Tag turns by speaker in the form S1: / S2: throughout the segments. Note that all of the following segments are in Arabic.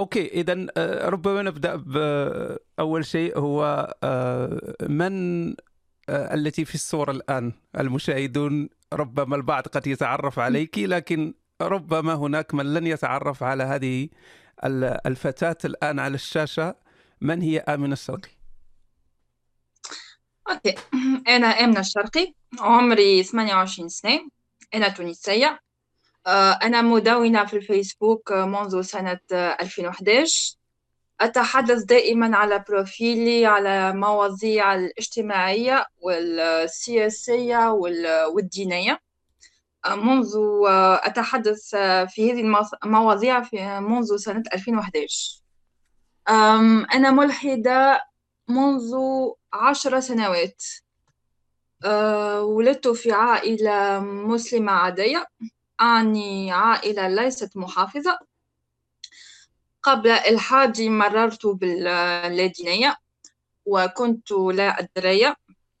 S1: okay اذا آه، ربما نبدأ باول شيء هو آه، من آه، التي في الصورة الآن؟ المشاهدون ربما البعض قد يتعرف عليك لكن ربما هناك من لن يتعرف على هذه الفتاة الآن على الشاشة. من هي آمنة الشرقي؟
S2: okay. أنا آمنة الشرقي عمري 28 سنة أنا تونسية. آه، أنا مدونة في الفيسبوك منذ سنة 2011 أتحدث دائما على بروفيلي على مواضيع الاجتماعية والسياسية والدينية. آه، منذ آه، أتحدث في هذه المواضيع في منذ سنة 2011 أنا ملحدة منذ عشر سنوات. ولدت في عائلة مسلمة عادية. أني عائلة ليست محافظة. قبل إلحادي مررت باللادينية وكنت لا أدري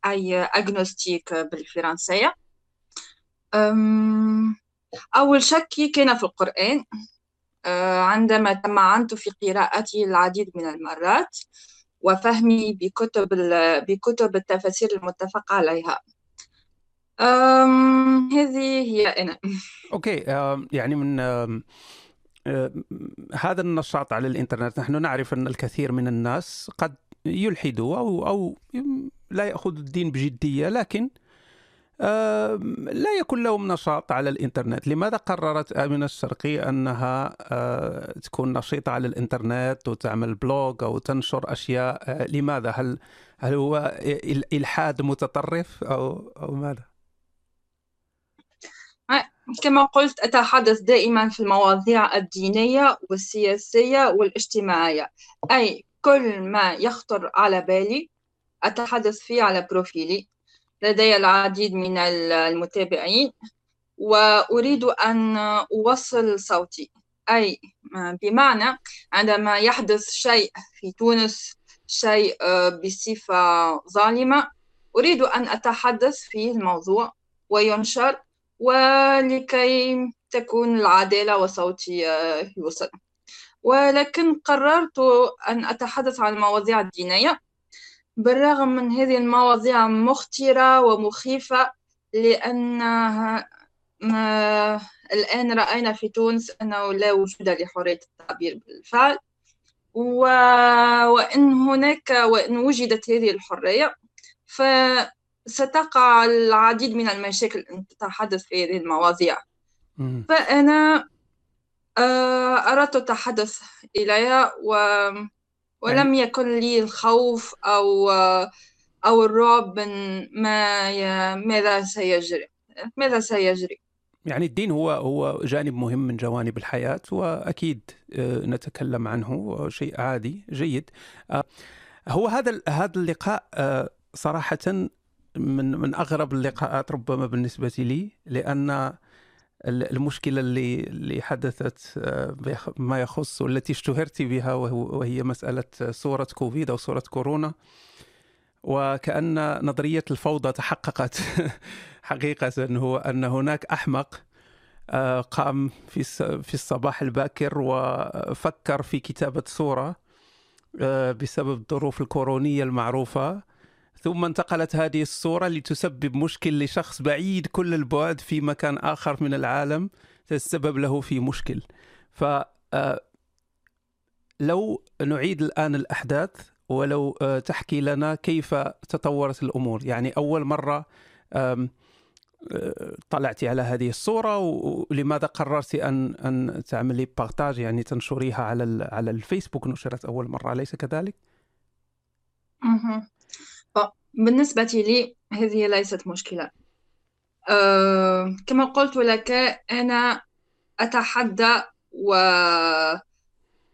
S2: أي أجنوستيك بالفرنسية. أول شك كان في القرآن. أه، عندما تمعنت في قراءته العديد من المرات وفهمي بكتب بكتب التفاسير المتفق عليها. أم هذه هي أنا.
S1: أوكي يعني من هذا النشاط على الإنترنت نحن نعرف أن الكثير من الناس قد يلحدوا أو أو لا يأخذ الدين بجدية لكن لا يكون لهم نشاط على الإنترنت. لماذا قررت آمنة الشرقي أنها تكون نشيطة على الإنترنت وتعمل blog أو تنشر أشياء؟ لماذا؟ هل هل هو إلحاد متطرف أو أو ماذا؟
S2: كما قلت أتحدث دائما في المواضيع الدينية والسياسية والاجتماعية. أي كل ما يخطر على بالي أتحدث فيه على بروفيلي. لدي العديد من المتابعين وأريد أن أوصل صوتي. أي بمعنى عندما يحدث شيء في تونس شيء بصفة ظالمة أريد أن أتحدث في الموضوع وينشر ولكي تكون العدالة وصوتي آه، يوصل. ولكن قررت أن أتحدث عن المواضيع الدينية. بالرغم من هذه المواضيع مخطرة ومخيفة لأنها الآن رأينا في تونس أنه لا وجود لحرية التعبير بالفعل. و... وإن هناك وإن وجدت هذه الحرية ف ستقع العديد من المشاكل أن تتحدث في هذه المواضيع. فأنا آه، أردت التحدث إليها و... ولم يعني يكن لي الخوف أو أو الرعب من ما ي... ماذا سيجري ماذا سيجري.
S1: يعني الدين هو هو جانب مهم من جوانب الحياة وأكيد آه، نتكلم عنه شيء عادي جيد. آه، هو هذا هذا اللقاء صراحة من من أغرب اللقاءات ربما بالنسبة لي لأن المشكلة اللي اللي حدثت آه، ما يخص والتي اشتهرت بها وهي مسألة صورة كوفيد أو صورة كورونا. وكأن نظرية الفوضى تحققت حقيقة هو أن هناك أحمق آه، قام في في الصباح الباكر وفكر في كتابة صورة آه، بسبب الظروف الكورونية المعروفة. ثم انتقلت هذه الصورة لتسبب مشكل لشخص بعيد كل البعد في مكان آخر من العالم تسبب له في مشكل. ف آه، لو نعيد الآن الأحداث ولو آه، تحكي لنا كيف تطورت الأمور. يعني أول مرة آه، طلعتي على هذه الصورة ولماذا قررت أن أن تعملي بارتاج يعني تنشريها على على الفيسبوك؟ نشرت أول مرة أليس كذلك؟
S2: بالنسبة لي هذه ليست مشكلة. أه كما قلت لك أنا أتحدى و...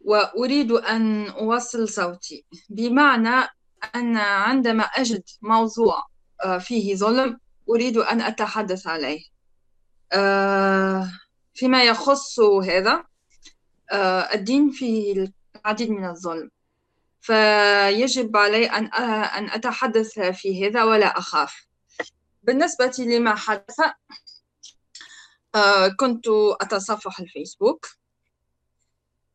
S2: وأريد أن أوصل صوتي. بمعنى أن عندما أجد موضوع آه، فيه ظلم أريد أن أتحدث عليه. أه فيما يخص هذا أه الدين فيه العديد من الظلم. فيجب علي أن أن أتحدث في هذا ولا أخاف. بالنسبة لما حدث آه، كنت أتصفح الفيسبوك.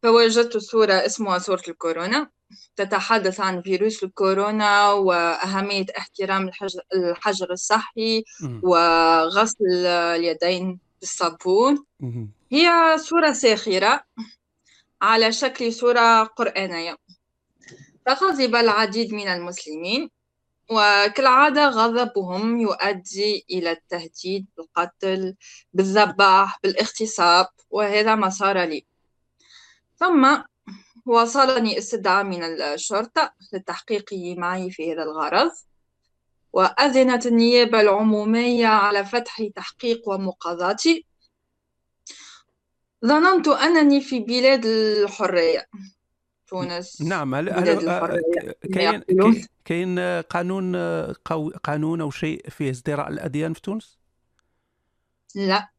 S2: فوجدت صورة اسمها صورة الكورونا. تتحدث عن فيروس الكورونا وأهمية احترام الحجر, الحجر الصحي وغسل اليدين بالصابون. هي صورة ساخرة على شكل صورة قرآنية. فغضب العديد من المسلمين وكالعادة غضبهم يؤدي إلى التهديد بالقتل بالذبح بالاغتصاب وهذا ما صار لي. ثم وصلني استدعاء من الشرطة للتحقيق معي في هذا الغرض وأذنت النيابة العمومية على فتح تحقيق ومقاضاتي. ظننت أنني في بلاد الحرية. تونس
S1: نعم هل كاين كاين قانون قانون أو شيء فيه ازدراء الأديان في تونس؟
S2: لا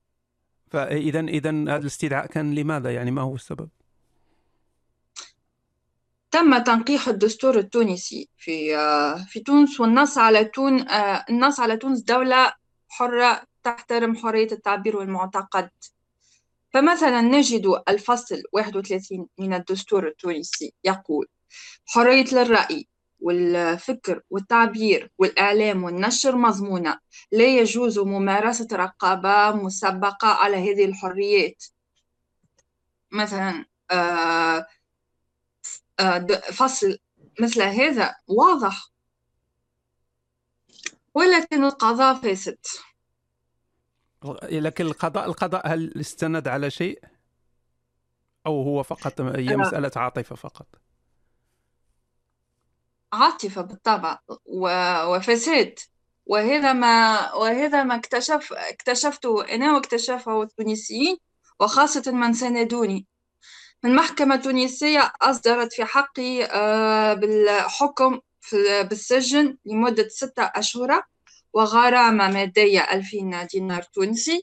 S1: فاذا إذا هذا الاستدعاء كان لماذا يعني ما هو السبب؟
S2: تم تنقيح الدستور التونسي في في تونس والنص على تون النص على تونس دولة حرة تحترم حرية التعبير والمعتقد فمثلا نجد الفصل 31 من الدستور التونسي يقول حرية للرأي والفكر والتعبير والإعلام والنشر مضمونة لا يجوز ممارسة رقابة مسبقة على هذه الحريات. مثلا آه آه، فصل مثل هذا واضح. ولكن القضاء فاسد.
S1: لكن القضاء القضاء هل استند على شيء؟ أو هو فقط هي مسألة عاطفة فقط؟
S2: عاطفة بالطبع. وفساد. وهذا ما وهذا ما اكتشف اكتشفته أنا واكتشفه التونسيين وخاصة من ساندوني المحكمة التونسية أصدرت في حقي آه، بالحكم بالسجن لمدة ستة أشهر. وغرامة مادية ألفين دينار تونسي.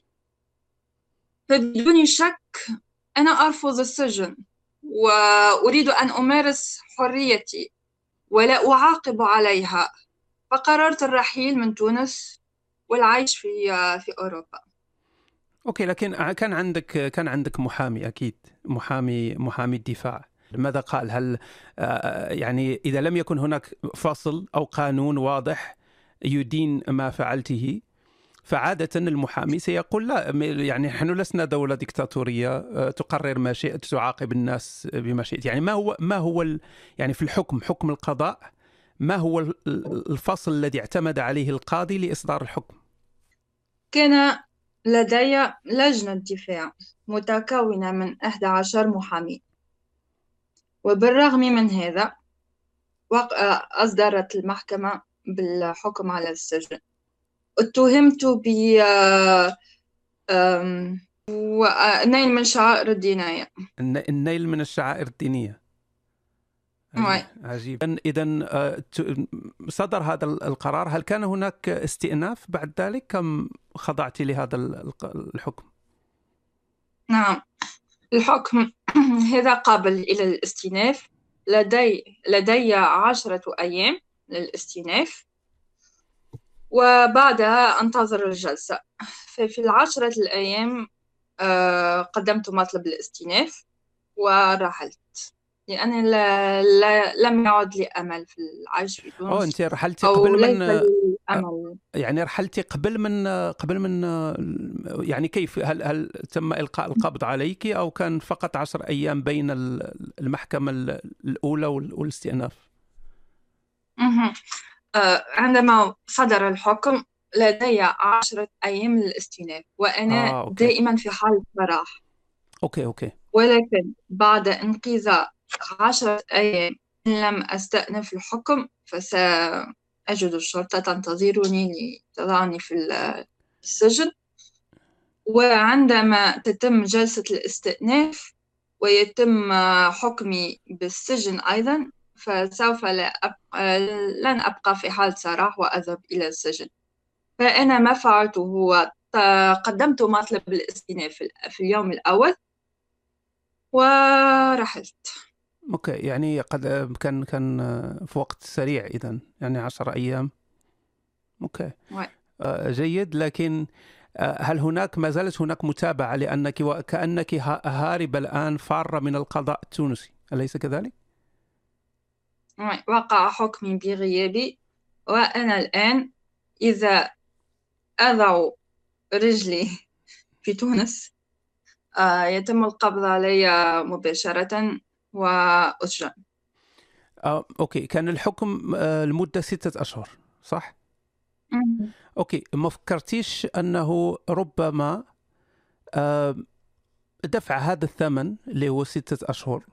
S2: فبدون شك أنا أرفض السجن وأريد أن أمارس حريتي ولا أعاقب عليها. فقررت الرحيل من تونس والعيش في في أوروبا.
S1: أوكي لكن كان عندك كان عندك محامي أكيد محامي محامي الدفاع. ماذا قال؟ هل آه، يعني إذا لم يكن هناك فصل أو قانون واضح يدين ما فعلته. فعادة المحامي سيقول لا يعني نحن لسنا دولة ديكتاتورية آه، تقرر ما شئت تعاقب الناس بما شئت. يعني ما هو ما هو يعني في الحكم حكم القضاء ما هو الفصل الذي اعتمد عليه القاضي لإصدار الحكم؟
S2: كان لدي لجنة دفاع متكونة من 11 محامي. وبالرغم من هذا أصدرت المحكمة بالحكم على السجن. اتهمت ب النيل من شعائر الدينية.
S1: النيل من الشعائر الدينية. عجيب إذا آه، صدر هذا القرار. هل كان هناك استئناف بعد ذلك كم خضعت لهذا الحكم؟
S2: نعم. الحكم هذا قابل إلى الاستئناف لدي لدي عشرة أيام. للاستئناف. وبعدها أنتظر الجلسة. ففي العشرة الأيام آه، قدمت مطلب الاستئناف ورحلت. لأني لا, لا لم يعد لي أمل في العيش في تونس.
S1: أو أنت رحلتي قبل من أمل. يعني رحلتي قبل من قبل من يعني كيف؟ هل هل تم إلقاء القبض عليك أو كان فقط عشر أيام بين المحكمة الأولى والاستئناف؟
S2: آه، عندما صدر الحكم لدي عشرة أيام للاستئناف وأنا آه، دائما في حالة سراح
S1: okay okay.
S2: ولكن بعد انقضاء عشرة أيام إن لم أستأنف الحكم فسأجد الشرطة تنتظرني لتضعني في السجن. وعندما تتم جلسة الاستئناف ويتم حكمي بالسجن أيضا فسوف لا أبقى لن أبقى في حال سراح وأذهب إلى السجن. فأنا ما فعلته هو قدمت مطلب الاستئناف في اليوم الأول. ورحلت.
S1: okay يعني قد كان كان في وقت سريع اذا يعني 10 أيام. okay. آه، جيد. لكن هل هناك ما زالت هناك متابعة لأنك وكأنك هاربة الآن فارة من القضاء التونسي. أليس كذلك؟
S2: وقع حكمي بغيابي. وأنا الآن إذا أضع رجلي في تونس آه، يتم القبض علي مباشرة وأسجن
S1: آه، okay. كان الحكم آه، لمدة ستة أشهر صح؟
S2: مم.
S1: okay. ما فكرتيش أنه ربما آه، دفع هذا الثمن اللي هو ستة أشهر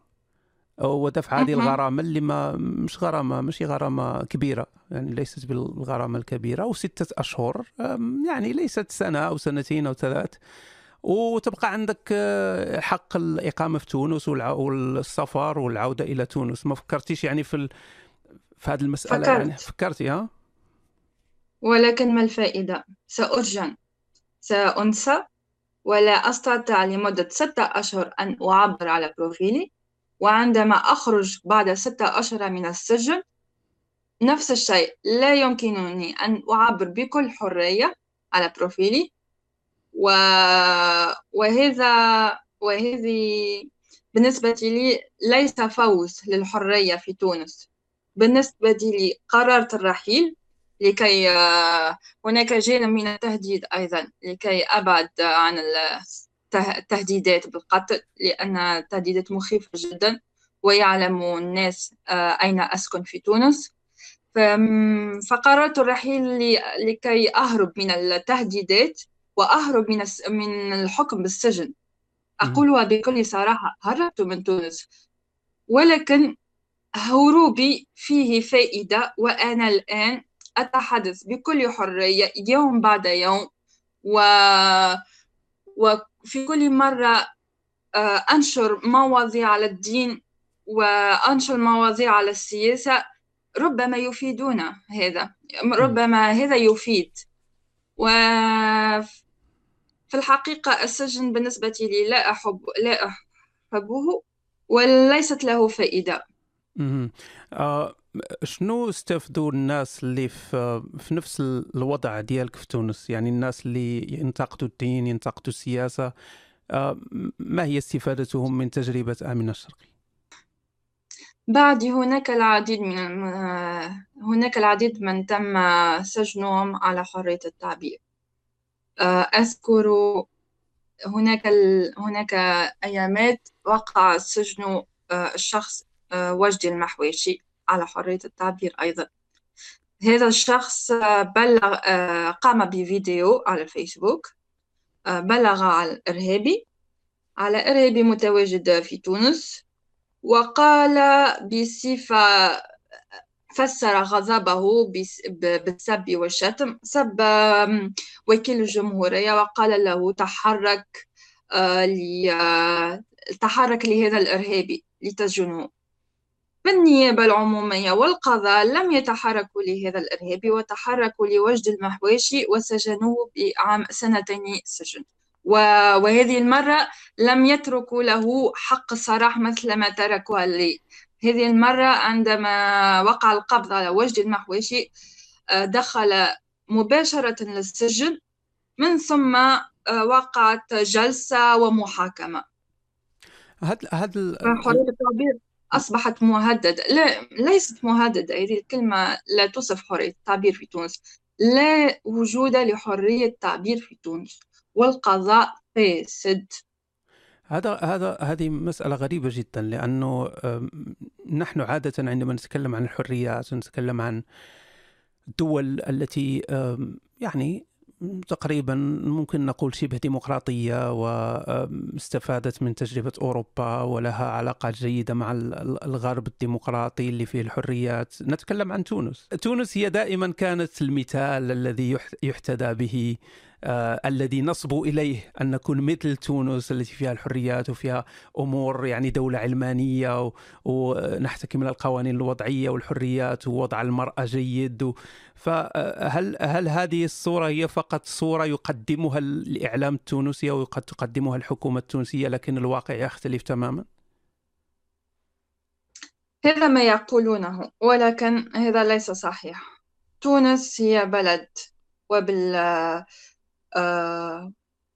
S1: ودفع هذه
S2: مهم.
S1: الغرامة اللي ما مش غرامة مش غرامة كبيرة يعني ليست بالغرامة الكبيرة وستة أشهر آم، يعني ليست سنة أو سنتين أو ثلاث وتبقى عندك آه، حق الإقامة في تونس والسفر والعودة إلى تونس ما فكرتيش يعني في ال... في هذه المسألة
S2: فكرت.
S1: يعني فكرتي ها؟
S2: ولكن ما الفائدة؟ سأسجن سأنسى ولا أستطيع لمدة ستة أشهر أن أعبر على بروفيلي وعندما أخرج بعد ستة أشهر من السجن نفس الشيء لا يمكنني أن أعبر بكل حرية على بروفيلي. و... وهذا وهذه بالنسبة لي ليس فوز للحرية في تونس. بالنسبة لي قررت الرحيل لكي آه، هناك جانب من التهديد أيضا لكي أبعد عن التهديدات بالقتل لأن التهديدات مخيفة جدا ويعلم الناس آه، أين أسكن في تونس. فقررت الرحيل لكي أهرب من التهديدات وأهرب من من الحكم بالسجن. أقولها بكل صراحة هربت من تونس. ولكن هروبي فيه فائدة وأنا الآن أتحدث بكل حرية يوم بعد يوم و... وفي كل مرة آه، أنشر مواضيع على الدين وأنشر مواضيع على السياسة ربما يفيدون هذا. ربما هذا يفيد. وفي الحقيقة السجن بالنسبة لي لا أحب لا أحبه وليست له فائدة.
S1: آه شنو استفدوا الناس اللي في في نفس الوضع ديالك في تونس؟ يعني الناس اللي ينتقدوا الدين ينتقدوا السياسة آه ما هي استفادتهم من تجربة آمنة الشرقي؟
S2: بعد هناك العديد من الم- هناك العديد من تم سجنهم على حرية التعبير. آه، أذكر هناك ال... هناك أيامات وقع سجن آه، الشخص آه، وجدي المحواشي على حرية التعبير أيضا. هذا الشخص آه، بلغ آه، قام بفيديو على الفيسبوك آه، بلغ على الإرهابي على إرهابي متواجد في تونس وقال بصفة فسر غضبه بالسب والشتم سب وكيل الجمهورية وقال له تحرك تحرك لهذا الإرهابي لتسجنه. بالنيابة العمومية والقضاء لم يتحركوا لهذا الإرهابي وتحركوا لوجد المحواشي وسجنوه بعام سنتين سجن. وهذه المرة لم يتركوا له حق الصراح مثل ما تركوها لي. هذه المرة عندما وقع القبض على وجد المحواشي آه، دخل مباشرة للسجن. من ثم آه، وقعت جلسة ومحاكمة.
S1: هاد هاد
S2: حرية التعبير أصبحت مهددة. لا ليست مهددة. هذه الكلمة لا تصف حرية التعبير في تونس. لا وجود لحرية التعبير في تونس. والقضاء فاسد.
S1: هذا هذا هذه مسألة غريبة جدا لأنه نحن عادة عندما نتكلم عن الحريات ونتكلم عن الدول التي يعني تقريبا ممكن نقول شبه ديمقراطية واستفادت من تجربة أوروبا ولها علاقات جيدة مع ال- ال- الغرب الديمقراطي اللي فيه الحريات. نتكلم عن تونس. تونس هي دائما كانت المثال الذي يح- يحتذى به آه الذي نصبو إليه أن نكون مثل تونس التي فيها الحريات وفيها أمور يعني دولة علمانية و- ونحتكم القوانين الوضعية والحريات ووضع المرأة جيد. فهل هل هذه الصورة هي فقط صورة يقدمها الإعلام التونسي أو قد تقدمها الحكومة التونسية لكن الواقع يختلف تماما؟
S2: هذا ما يقولونه ولكن هذا ليس صحيح تونس هي بلد وبال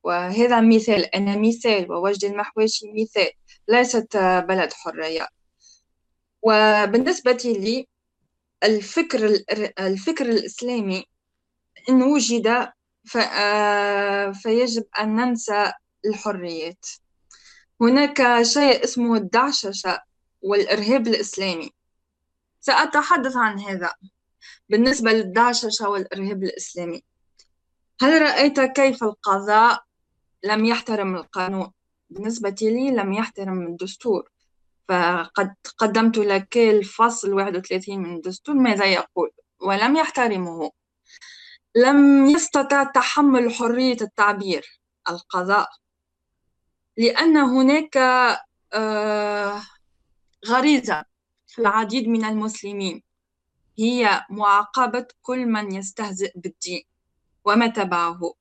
S2: وهذا مثال أنا مثال ووجد المحواشي مثال ليست بلد حرية. وبالنسبة لي الفكر الفكر الإسلامي إن وجد آه، فيجب أن ننسى الحريات. هناك شيء اسمه الدعششة والإرهاب الإسلامي. سأتحدث عن هذا. بالنسبة للدعششة والإرهاب الإسلامي هل رأيت كيف القضاء لم يحترم القانون؟ بالنسبة لي لم يحترم الدستور. فقد قدمت لك الفصل 31 من الدستور ماذا يقول؟ ولم يحترمه. لم يستطع تحمل حرية التعبير القضاء. لأن هناك آه، غريزة في العديد من المسلمين. هي معاقبة كل من يستهزئ بالدين. وما تبعه.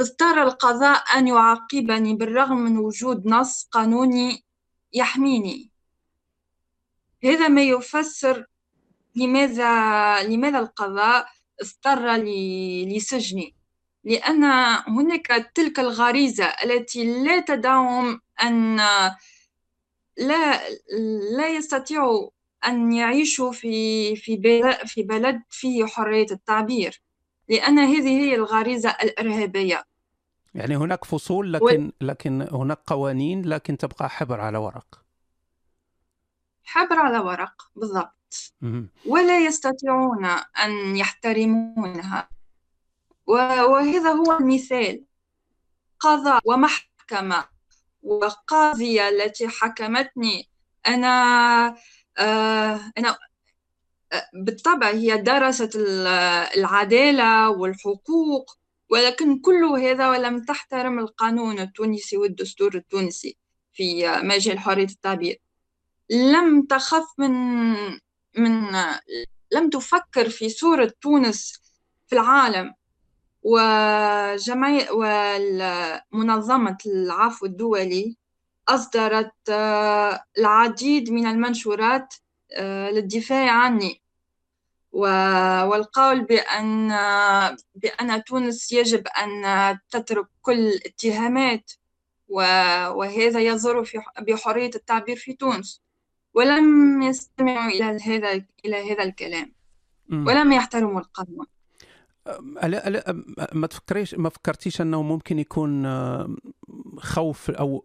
S2: اضطر القضاء أن يعاقبني بالرغم من وجود نص قانوني يحميني. هذا ما يفسر لماذا لماذا القضاء اضطر لسجني. لأن هناك تلك الغريزة التي لا تدعهم أن لا لا يستطيعوا أن يعيشوا في في بلد فيه حرية التعبير. لأن هذه هي الغريزة الإرهابية.
S1: يعني هناك فصول لكن و... لكن هناك قوانين لكن تبقى حبر على ورق.
S2: حبر على ورق بالضبط. ولا يستطيعون أن يحترمونها. وهذا هو المثال. قضاء ومحكمة. وقاضية التي حكمتني. أنا آه أنا بالطبع هي درست العدالة والحقوق ولكن كل هذا ولم تحترم القانون التونسي والدستور التونسي في مجال حرية التعبير. لم تخف من من لم تفكر في صورة تونس في العالم وجمعية ومنظمة العفو الدولي أصدرت آه، العديد من المنشورات للدفاع عني. والقول بأن بأن تونس يجب أن تترك كل الاتهامات وهذا يضر بحرية التعبير في تونس. ولم يستمعوا إلى هذا إلى هذا الكلام. ولم يحترموا القانون
S1: ألا ألا ما تفكريش ما فكرتيش أنه ممكن يكون خوف أو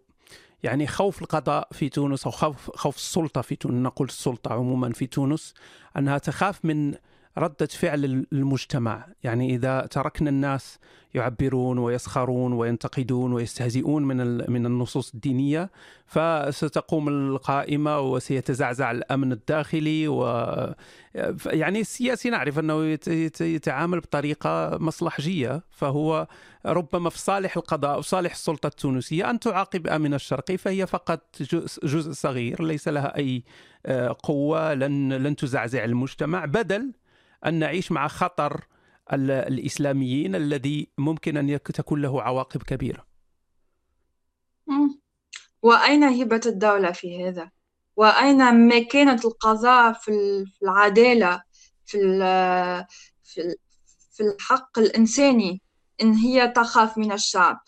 S1: يعني خوف القضاء في تونس أو خوف خوف السلطة في تونس. نقول السلطة عموما في تونس. أنها تخاف من ردة فعل المجتمع. يعني إذا تركنا الناس يعبرون ويسخرون وينتقدون ويستهزئون من من النصوص الدينية فستقوم القائمة وسيتزعزع الأمن الداخلي و يعني السياسي نعرف أنه يتعامل بطريقة مصلحجية. فهو ربما في صالح القضاء وصالح السلطة التونسية أن تعاقب امن الشرقي فهي فقط جزء, صغير ليس لها أي آه، قوة لن لن تزعزع المجتمع بدل أن نعيش مع خطر الإسلاميين الذي ممكن أن تكون له عواقب كبيرة.
S2: وأين هبة الدولة في هذا؟ وأين مكانه القضاء في العدالة في في الحق الإنساني إن هي تخاف من الشعب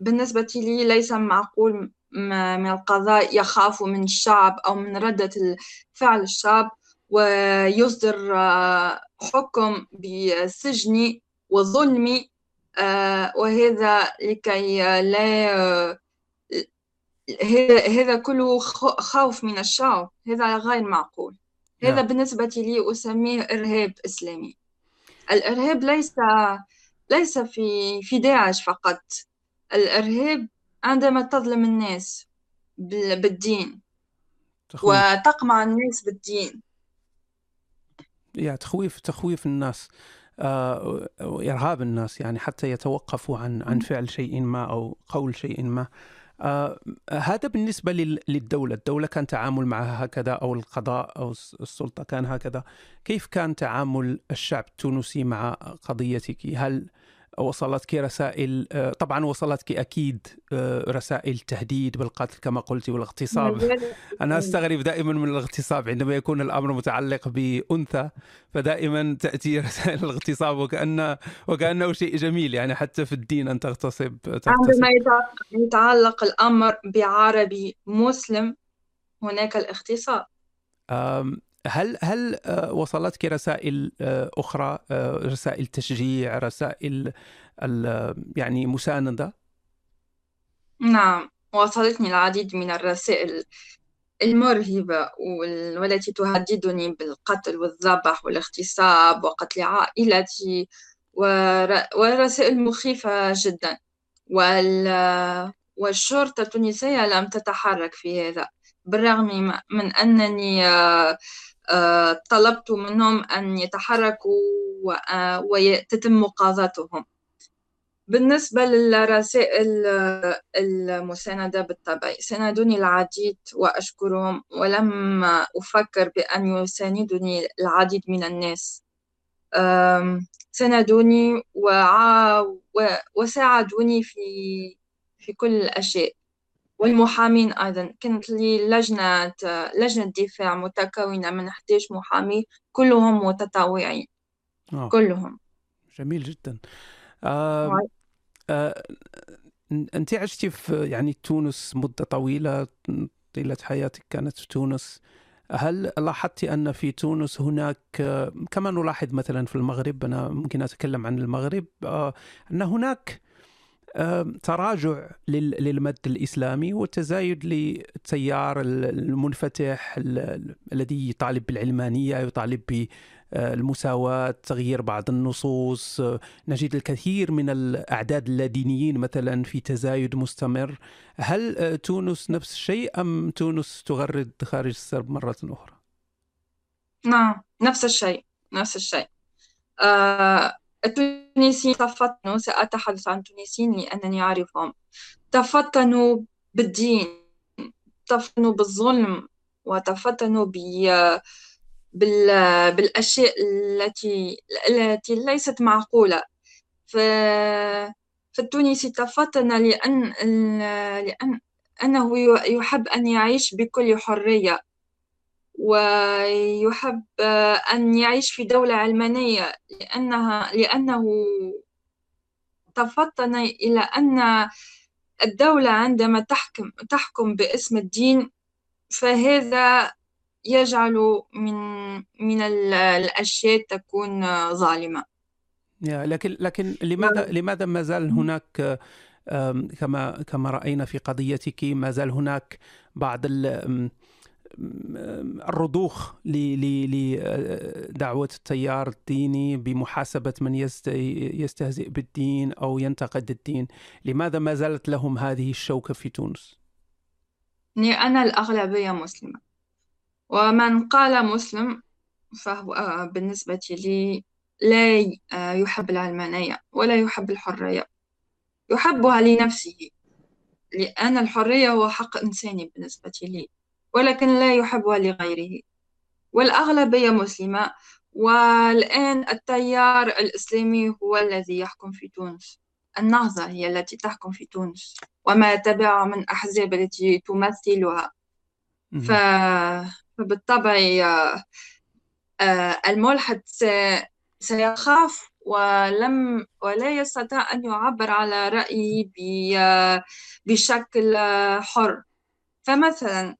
S2: بالنسبة لي ليس معقول من القضاء يخاف من الشعب أو من ردة فعل الشعب ويصدر آه، حكم بسجني وظلمي آه، وهذا لكي لا آه، هذا كله خوف من الشعب هذا غير معقول. هذا نعم. بالنسبة لي أسميه إرهاب إسلامي. الإرهاب ليس ليس في في داعش فقط. الإرهاب عندما تظلم الناس بالدين. وتقمع الناس بالدين.
S1: يعني تخويف تخويف الناس آه، إرهاب الناس يعني حتى يتوقفوا عن عن فعل شيء ما أو قول شيء ما. آه هذا بالنسبة للدولة، الدولة كان تعامل معها هكذا أو القضاء أو السلطة كان هكذا، كيف كان تعامل الشعب التونسي مع قضيتك؟ هل وصلتك رسائل آه، طبعا وصلتك أكيد آه، رسائل تهديد بالقتل كما قلت والاغتصاب. أنا أستغرب دائما من الاغتصاب عندما يكون الأمر متعلق بأنثى فدائما تأتي رسائل الاغتصاب وكان وكأنه شيء جميل يعني حتى في الدين أن تغتصب, تغتصب.
S2: عندما يتعلق الأمر بعربي مسلم هناك الاغتصاب.
S1: هل هل آه، وصلتك رسائل آه، أخرى آه، رسائل تشجيع رسائل يعني مساندة؟
S2: نعم وصلتني العديد من الرسائل المرهبة والتي تهددني بالقتل والذبح والاغتصاب وقتل عائلتي ورسائل مخيفة جدا. والشرطة التونسية لم تتحرك في هذا بالرغم من أنني طلبت منهم أن يتحركوا وتتم مقاضاتهم. بالنسبة للرسائل المساندة بالطبع ساندوني العديد وأشكرهم ولم أفكر بأن يساندني العديد من الناس. ساندوني وساعدوني في في كل الأشياء. والمحامين أيضا. كانت لي لجنة لجنة دفاع متكونة من 11 محامي كلهم متطوعين. أوه. كلهم.
S1: جميل جدا. آه آه أنت عشتي في يعني تونس مدة طويلة طيلة حياتك كانت في تونس. هل لاحظت أن في تونس هناك كما نلاحظ مثلا في المغرب أنا ممكن أتكلم عن المغرب آه، أن هناك تراجع للمد الإسلامي وتزايد للتيار المنفتح الذي يطالب بالعلمانية يطالب بالمساواه تغيير بعض النصوص نجد الكثير من الأعداد اللادينيين مثلا في تزايد مستمر. هل تونس نفس الشيء أم تونس تغرد خارج السرب مرة أخرى؟
S2: نعم نفس الشيء نفس الشيء. آه التونسيين تفطنوا سأتحدث عن التونسيين لأنني أعرفهم تفطنوا بالدين تفطنوا بالظلم وتفطنوا ب بال... بالأشياء التي التي ليست معقولة. ف... فالتونسي تفطن لأن لأن أنه يحب أن يعيش بكل حرية. ويحب أن يعيش في دولة علمانية لأنها لأنه تفطن إلى أن الدولة عندما تحكم تحكم باسم الدين فهذا يجعل من من الأشياء تكون ظالمة.
S1: لكن لكن لماذا لماذا ما زال هناك كما كما رأينا في قضيتك ما زال هناك بعض الرضوخ لدعوة التيار الديني بمحاسبة من يستهزئ بالدين أو ينتقد الدين. لماذا ما زالت لهم هذه الشوكة في تونس؟
S2: أنا الأغلبية مسلمة. ومن قال مسلم فهو آه، بالنسبة لي لا آه، يحب العلمانية ولا يحب الحرية. يحبها لنفسه. لأن الحرية هو حق إنساني بالنسبة لي. ولكن لا يحبها لغيره. والأغلبية مسلمة. والآن التيار الإسلامي هو الذي يحكم في تونس. النهضة هي التي تحكم في تونس. وما تبع من أحزاب التي تمثلها. ف... فبالطبع آه، الملحد سيخاف ولم ولا يستطيع أن يعبر على رأيه بشكل حر. فمثلا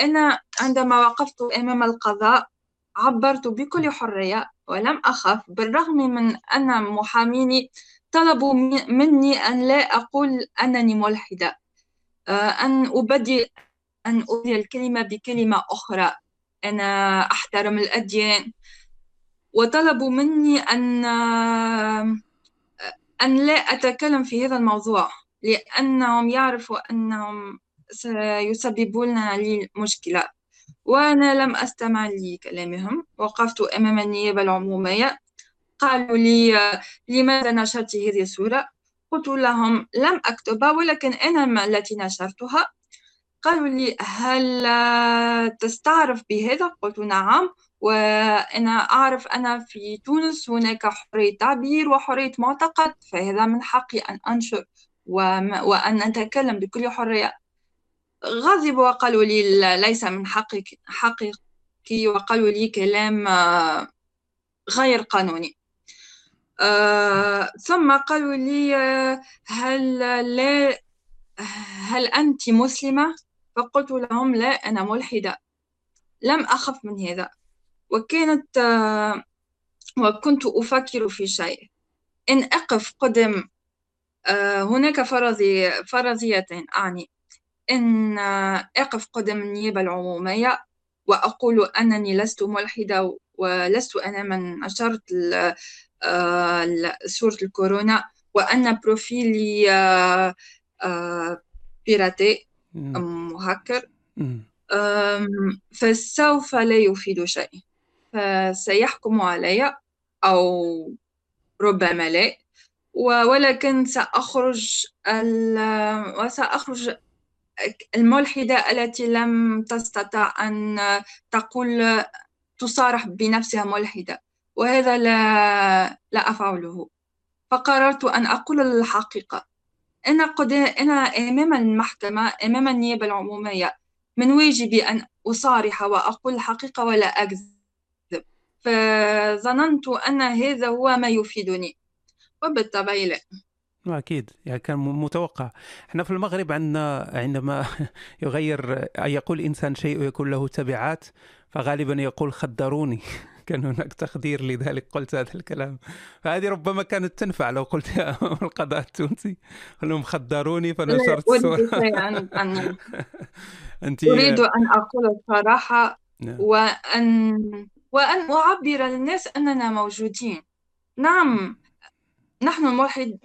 S2: أنا عندما وقفت أمام القضاء عبرت بكل حرية ولم أخف بالرغم من أن محاميني طلبوا مني أن لا أقول أنني ملحدة آه، أن أبدي أن أبدي الكلمة بكلمة أخرى. أنا أحترم الأديان. وطلبوا مني أن آه، أن لا أتكلم في هذا الموضوع لأنهم يعرفوا أنهم سيسببون لي مشكلة. وأنا لم أستمع لكلامهم. وقفت أمام النيابة العمومية. قالوا لي لماذا نشرت هذه الصورة؟ قلت لهم لم أكتبها ولكن أنا التي نشرتها. قالوا لي هل تستعرف بهذا؟ قلت نعم وأنا أعرف أنا في تونس هناك حرية تعبير وحرية معتقد فهذا من حقي أن أنشر وأن أتكلم بكل حرية. غضبوا وقالوا لي ليس من حقك حقي وقالوا لي كلام آه، غير قانوني. آه، ثم قالوا لي آه، هل لا هل أنت مسلمة؟ فقلت لهم لا أنا ملحدة. لم أخف من هذا. وكانت وكنت أفكر في شيء. إن أقف قدم هناك فرضي فرضيتين أعني. إن أقف قدم النيابة العمومية وأقول أنني لست ملحدة ولست أنا من نشرت سورة الكورونا وأن بروفيلي بيراتي مهكر فسوف لا يفيد شيء. فسيحكم علي أو ربما لا ولكن سأخرج وسأخرج الملحدة التي لم تستطع أن تقول تصارح بنفسها ملحدة وهذا لا, لا أفعله. فقررت أن أقول الحقيقة. أنا, قد... أنا أمام المحكمة أمام النيابة العمومية من واجبي أن أصارح وأقول الحقيقة ولا أكذب. فظننت أن هذا هو ما يفيدني. وبالطبع لا.
S1: أكيد. يعني كان متوقع. إحنا في المغرب عندنا عندما يغير يقول إنسان شيء ويكون له تبعات فغالبا يقول خدروني. كان هناك تخدير لذلك قلت هذا الكلام. فهذه ربما كانت تنفع لو قلت يا القضاء التونسي. لهم خدروني فنشرت الصورة
S2: أنت أريد أن أقول الصراحة نعم. وأن وأن أعبر للناس أننا موجودين. نعم. نحن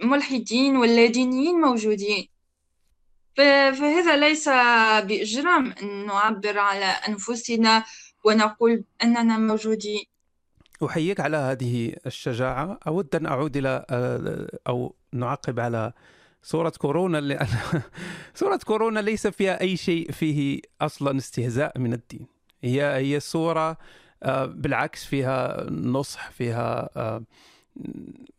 S2: الملحدين واللادينيين موجودين. فهذا ليس بإجرام أن نعبر على أنفسنا ونقول أننا موجودين.
S1: أحييك على هذه الشجاعة. أود أن أعود إلى أو نعقب على سورة كورونا لأن سورة كورونا ليس فيها أي شيء فيه أصلا استهزاء من الدين. هي هي سورة آه، بالعكس فيها نصح فيها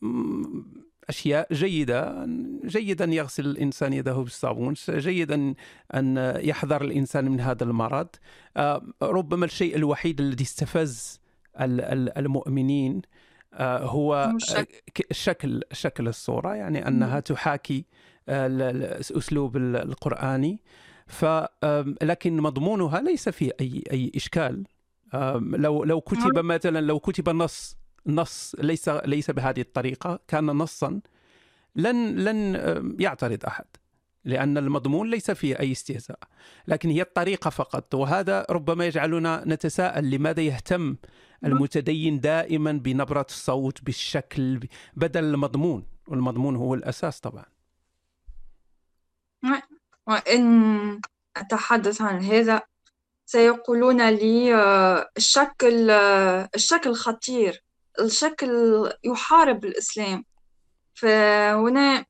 S1: آه، أشياء جيدة جيد ان يغسل الإنسان يده بالصابون جيد أن ان يحذر الإنسان من هذا المرض. آه، ربما الشيء الوحيد الذي استفز المؤمنين هو شكل شكل الصورة يعني أنها تحاكي الاسلوب القرآني. ف لكن مضمونها ليس فيه أي أي إشكال. لو لو كتب. مثلا لو كتب نص نص ليس ليس بهذه الطريقة كان نصا لن لن يعترض أحد لأن المضمون ليس فيه أي استهزاء لكن هي الطريقة فقط وهذا ربما يجعلنا نتساءل لماذا يهتم. المتدين دائما بنبرة الصوت بالشكل بدل المضمون والمضمون هو الأساس طبعا.
S2: وإن أتحدث عن هذا سيقولون لي آه، الشكل آه، الشكل خطير. الشكل يحارب الإسلام. فهنا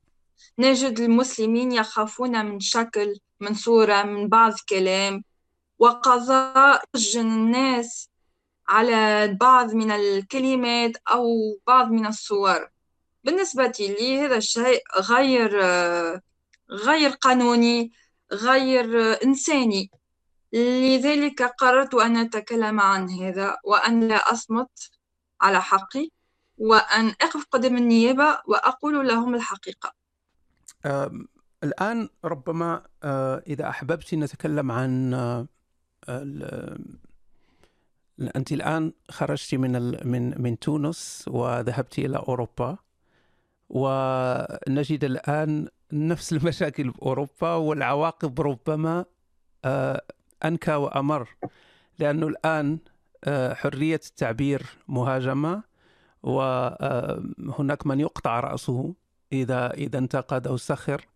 S2: نجد المسلمين يخافون من شكل من صورة من بعض كلام. وقضاء الناس على بعض من الكلمات أو بعض من الصور. بالنسبة لي هذا الشيء غير غير قانوني غير إنساني. لذلك قررت أن أتكلم عن هذا وأن لا أصمت على حقي وأن أقف قدام النيابة وأقول لهم الحقيقة.
S1: الآن ربما إذا أحببت نتكلم عن أنت الآن خرجت من من من تونس وذهبت إلى أوروبا ونجد الآن نفس المشاكل في أوروبا والعواقب ربما أنكى وأمر لأنه الآن آه، حرية التعبير مهاجمة وهناك من يقطع رأسه إذا إذا انتقد أو سخر.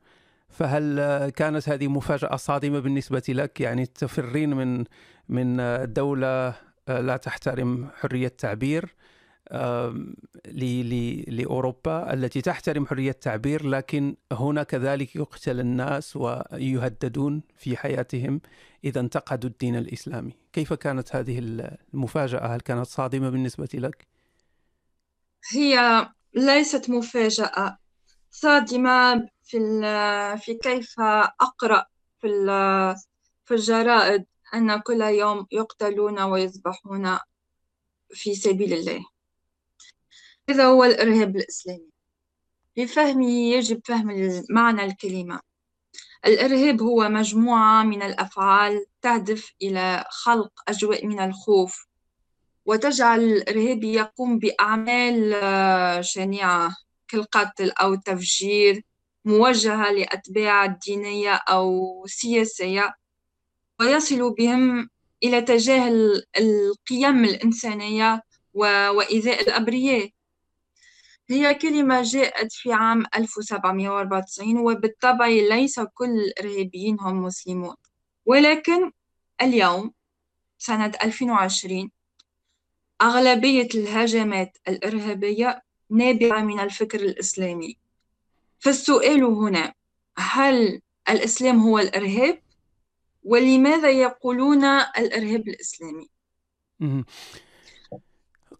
S1: فهل كانت هذه مفاجأة صادمة بالنسبة لك؟ يعني تفرين من من دولة لا تحترم حرية التعبير لأوروبا التي تحترم حرية التعبير لكن هنا كذلك يقتل الناس ويهددون في حياتهم إذا انتقدوا الدين الإسلامي كيف كانت هذه المفاجأة؟ هل كانت صادمة بالنسبة لك؟
S2: هي ليست مفاجأة صادمة في في كيف أقرأ في في الجرائد أن كل يوم يقتلون ويذبحون في سبيل الله هذا هو الإرهاب الإسلامي. لفهمه يجب فهم معنى الكلمة. الإرهاب هو مجموعة من الأفعال تهدف إلى خلق أجواء من الخوف وتجعل الإرهابي يقوم بأعمال آه، شنيعة كالقتل أو التفجير موجهة لأتباع الدينية أو سياسية ويصل بهم إلى تجاهل القيم الإنسانية وإيذاء الأبرياء. هي كلمة جاءت في عام 1794 وبالطبع ليس كل الإرهابيين هم مسلمون ولكن اليوم سنة 2020 أغلبية الهجمات الإرهابية نابعة من الفكر الإسلامي فالسؤال هنا هل الإسلام هو الإرهاب؟ ولماذا يقولون الإرهاب الإسلامي؟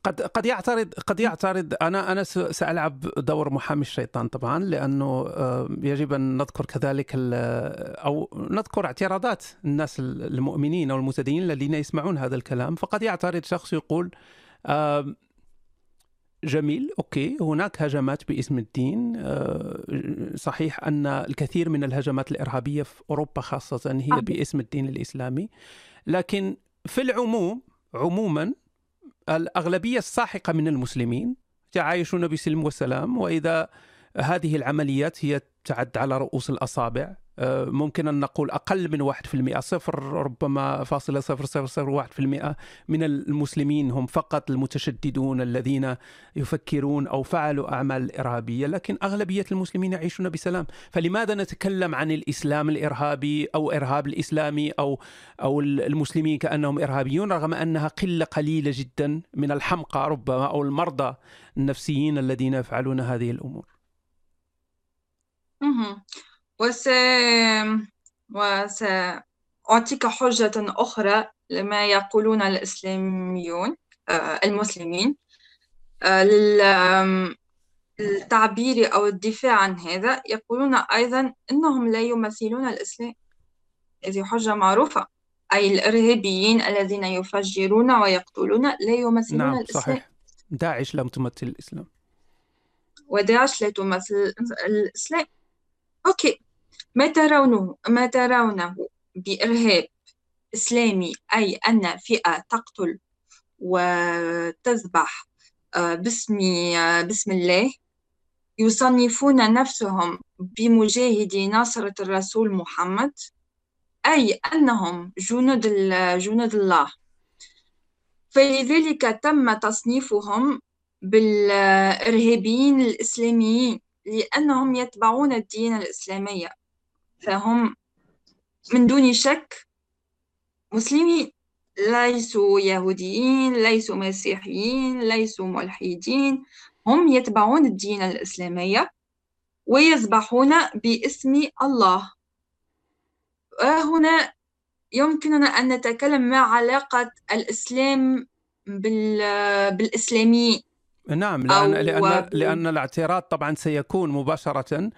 S1: قد قد يعترض قد يعترض. أنا أنا سألعب دور محامي الشيطان طبعا لأنه آه، يجب أن نذكر كذلك أو نذكر اعتراضات الناس المؤمنين أو المتدينين الذين يسمعون هذا الكلام. فقد يعترض شخص يقول جميل أوكي هناك هجمات باسم الدين. آه، صحيح أن الكثير من الهجمات الإرهابية في أوروبا خاصة هي باسم الدين الإسلامي. لكن في العموم عموما الأغلبية الساحقة من المسلمين يعايشون بسلم وسلام وإذا هذه العمليات هي تعد على رؤوس الأصابع ممكن أن نقول أقل من 1% صفر ربما فاصلة صفر صفر صفر واحد في المئة من المسلمين هم فقط المتشددون الذين يفكرون أو فعلوا أعمال إرهابية لكن أغلبية المسلمين يعيشون بسلام. فلماذا نتكلم عن الإسلام الإرهابي أو إرهاب الإسلامي أو أو المسلمين كأنهم إرهابيون رغم أنها قلة قليلة جدا من الحمقى ربما أو المرضى النفسيين الذين يفعلون هذه الأمور؟
S2: وس... وسأعطيك حجة أخرى لما يقولون الإسلاميون آه، المسلمين. آه، للتعبير أو الدفاع عن هذا يقولون أيضا أنهم لا يمثلون الإسلام. هذه حجة معروفة. أي الإرهابيين الذين يفجرون ويقتلون لا يمثلون نعم الإسلام. صحيح.
S1: داعش لم تمثل الإسلام.
S2: وداعش لا تمثل الإسلام. أوكي. ما ترونه ما ترونه بإرهاب إسلامي أي أن فئة تقتل وتذبح آه، باسم آه، باسم الله؟ يصنفون نفسهم بمجاهدي ناصرة الرسول محمد؟ أي أنهم جنود جنود الله. فلذلك تم تصنيفهم بالإرهابيين الإسلاميين لأنهم يتبعون الدين الإسلامية. فهم من دون شك مسلمين ليسوا يهوديين ليسوا مسيحيين ليسوا ملحدين. هم يتبعون الدين الإسلامية ويذبحون باسم الله. وهنا يمكننا أن نتكلم ما علاقة الإسلام بالإسلاميين
S1: نعم لأن لأن لأن الاعتراض طبعا سيكون مباشرة.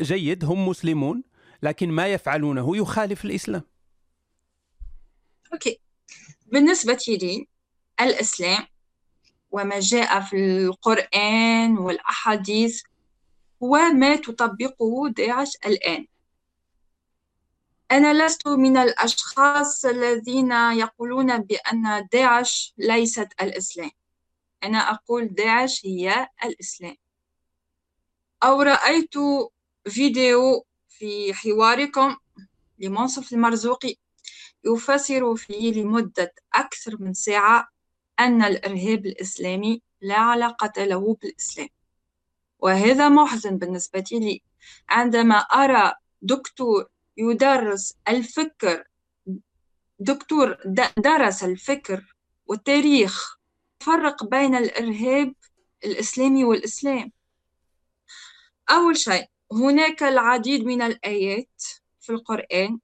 S1: جيد هم مسلمون. لكن ما يفعلونه يخالف الإسلام.
S2: أوكي. بالنسبة لي الإسلام وما جاء في القرآن والأحاديث هو ما تطبقه داعش الآن. أنا لست من الأشخاص الذين يقولون بأن داعش ليست الإسلام. أنا أقول داعش هي الإسلام. أو رأيت فيديو في حواركم لمنصف المرزوقي يفسر فيه لمدة أكثر من ساعة أن الإرهاب الإسلامي لا علاقة له بالإسلام. وهذا محزن بالنسبة لي. عندما أرى دكتور يدرس الفكر دكتور درس الفكر والتاريخ نفرق بين الإرهاب الإسلامي والإسلام. أول شيء هناك العديد من الآيات في القرآن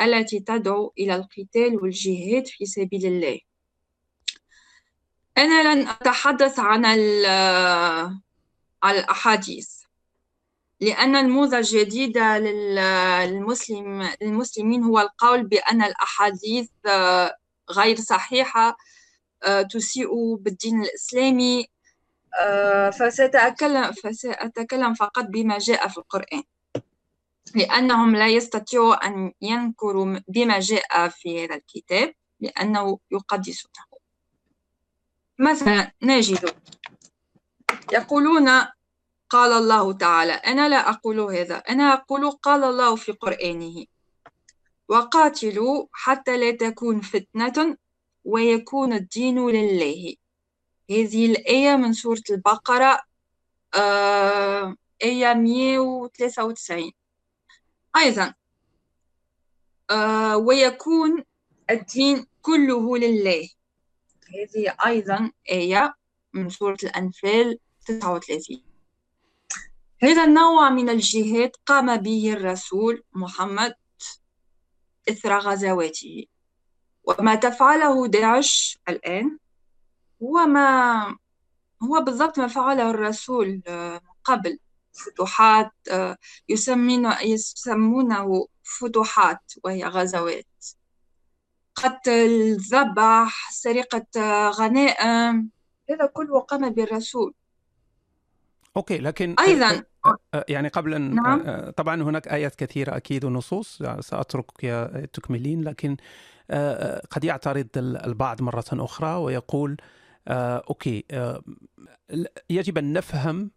S2: التي تدعو إلى القتال والجهاد في سبيل الله. أنا لن أتحدث عن الأحاديث لأن الموضة الجديدة للمسلم للمسلمين هو القول بأن الأحاديث غير صحيحة تسيء بالدين الإسلامي فسأتكلم فسأتكلم فقط بما جاء في القرآن. لأنهم لا يستطيعوا أن ينكروا بما جاء في هذا الكتاب لأنه يقدسونه. مثلا نجد. يقولون قال الله تعالى. أنا لا أقول هذا. أنا أقول قال الله في قرآنه. وقاتلوا حتى لا تكون فتنة ويكون الدين لله. هذه الآية من سورة البقرة آه آية 193 أيضا آه ويكون الدين كله لله. هذه أيضا آية من سورة الأنفال 39 هذا النوع من الجهاد قام به الرسول محمد إثر غزواته. وما تفعله داعش الآن هو ما هو بالضبط ما فعله الرسول من قبل. فتوحات يسمونه فتوحات وهي غزوات. قتل ذبح سرقة غنائم هذا كله قام به
S1: الرسول. okay لكن
S2: أيضا.
S1: يعني قبل أن نعم. طبعا هناك آيات كثيرة أكيد ونصوص ساتركك تكملين لكن قد يعترض البعض مرة أخرى ويقول okay. يجب أن نفهم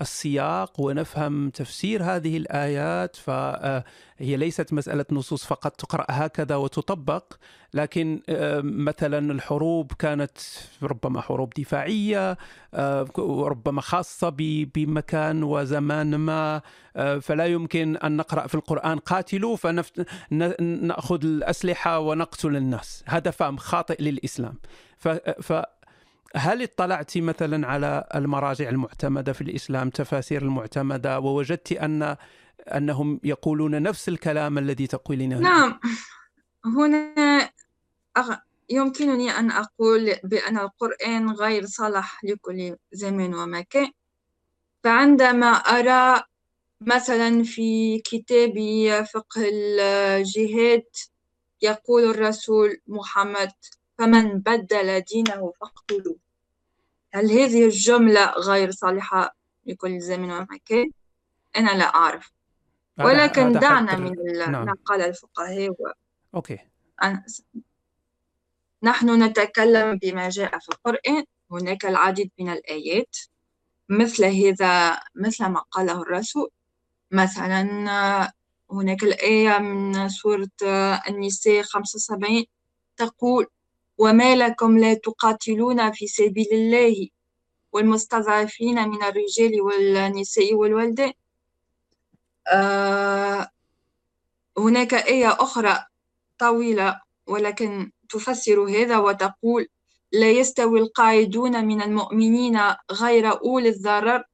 S1: السياق ونفهم تفسير هذه الآيات فهي ليست مسألة نصوص فقط تقرأ هكذا وتطبق لكن مثلا الحروب كانت ربما حروب دفاعية ربما خاصة بمكان وزمان ما فلا يمكن أن نقرأ في القرآن قاتلوا فنأخذ الأسلحة ونقتل الناس. هذا فهم خاطئ للإسلام. ف هل اطلعت مثلا على المراجع المعتمدة في الإسلام تفاسير المعتمدة ووجدت أن أنهم يقولون نفس الكلام الذي تقولينه؟
S2: نعم. هنا يمكنني أن أقول بأن القرآن غير صالح لكل زمان ومكان. فعندما أرى مثلا في كتاب فقه الجهاد يقول الرسول محمد فمن بدل دينه فاقتلوه. هل هذه الجملة غير صالحة لكل زمن ومكان؟ أنا لا أعرف. ولكن دعنا من نعم. ما قال الفقهاء و...
S1: أوكي.
S2: أنا... نحن نتكلم بما جاء في القرآن. هناك العديد من الآيات. مثل هذا مثل ما قاله الرسول. مثلا هناك الآية من سورة النساء 75 تقول وما لكم لا تقاتلون في سبيل الله والمستضعفين من الرجال والنساء والولدان؟ آه هناك آية أخرى طويلة ولكن تفسر هذا وتقول لا يستوي القاعدون من المؤمنين غير أولي الضرر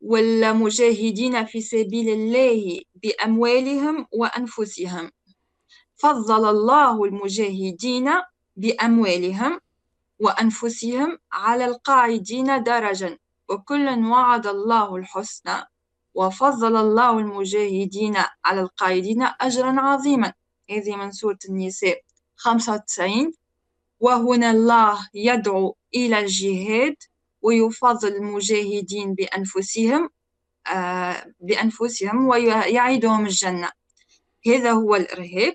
S2: والمجاهدين في سبيل الله بأموالهم وأنفسهم؟ فضل الله المجاهدين بأموالهم وأنفسهم على القاعدين درجا وكلا وعد الله الحسنى وفضل الله المجاهدين على القاعدين أجرا عظيما. هذه من سورة النساء 95 وهنا الله يدعو إلى الجهاد ويفضل المجاهدين بأنفسهم آه بأنفسهم ويعيدهم الجنة. هذا هو الإرهاب.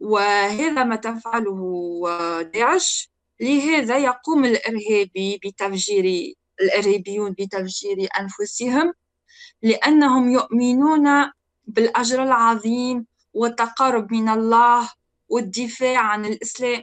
S2: وهذا ما تفعله داعش لهذا يقوم الإرهابي بتفجير الإرهابيون بتفجير أنفسهم لأنهم يؤمنون بالأجر العظيم والتقرب من الله والدفاع عن الإسلام.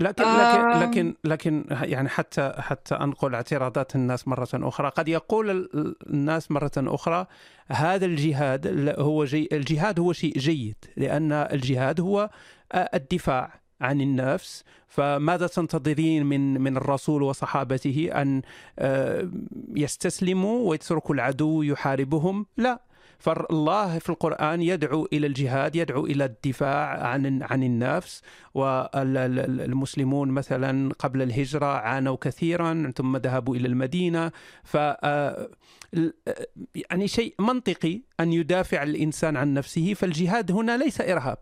S1: لكن لكن لكن لكن يعني حتى حتى أنقل اعتراضات الناس مرة أخرى. قد يقول الناس مرة أخرى هذا الجهاد هو جي الجهاد هو شيء جيد لأن الجهاد هو الدفاع عن النفس. فماذا تنتظرين من من الرسول وصحابته أن يستسلموا ويتركوا العدو يحاربهم؟ لا. فالله في القرآن يدعو إلى الجهاد يدعو إلى الدفاع عن عن النفس والمسلمون مثلا قبل الهجرة عانوا كثيرا ثم ذهبوا إلى المدينة. ف يعني شيء منطقي أن يدافع الإنسان عن نفسه. فالجهاد هنا ليس إرهاب.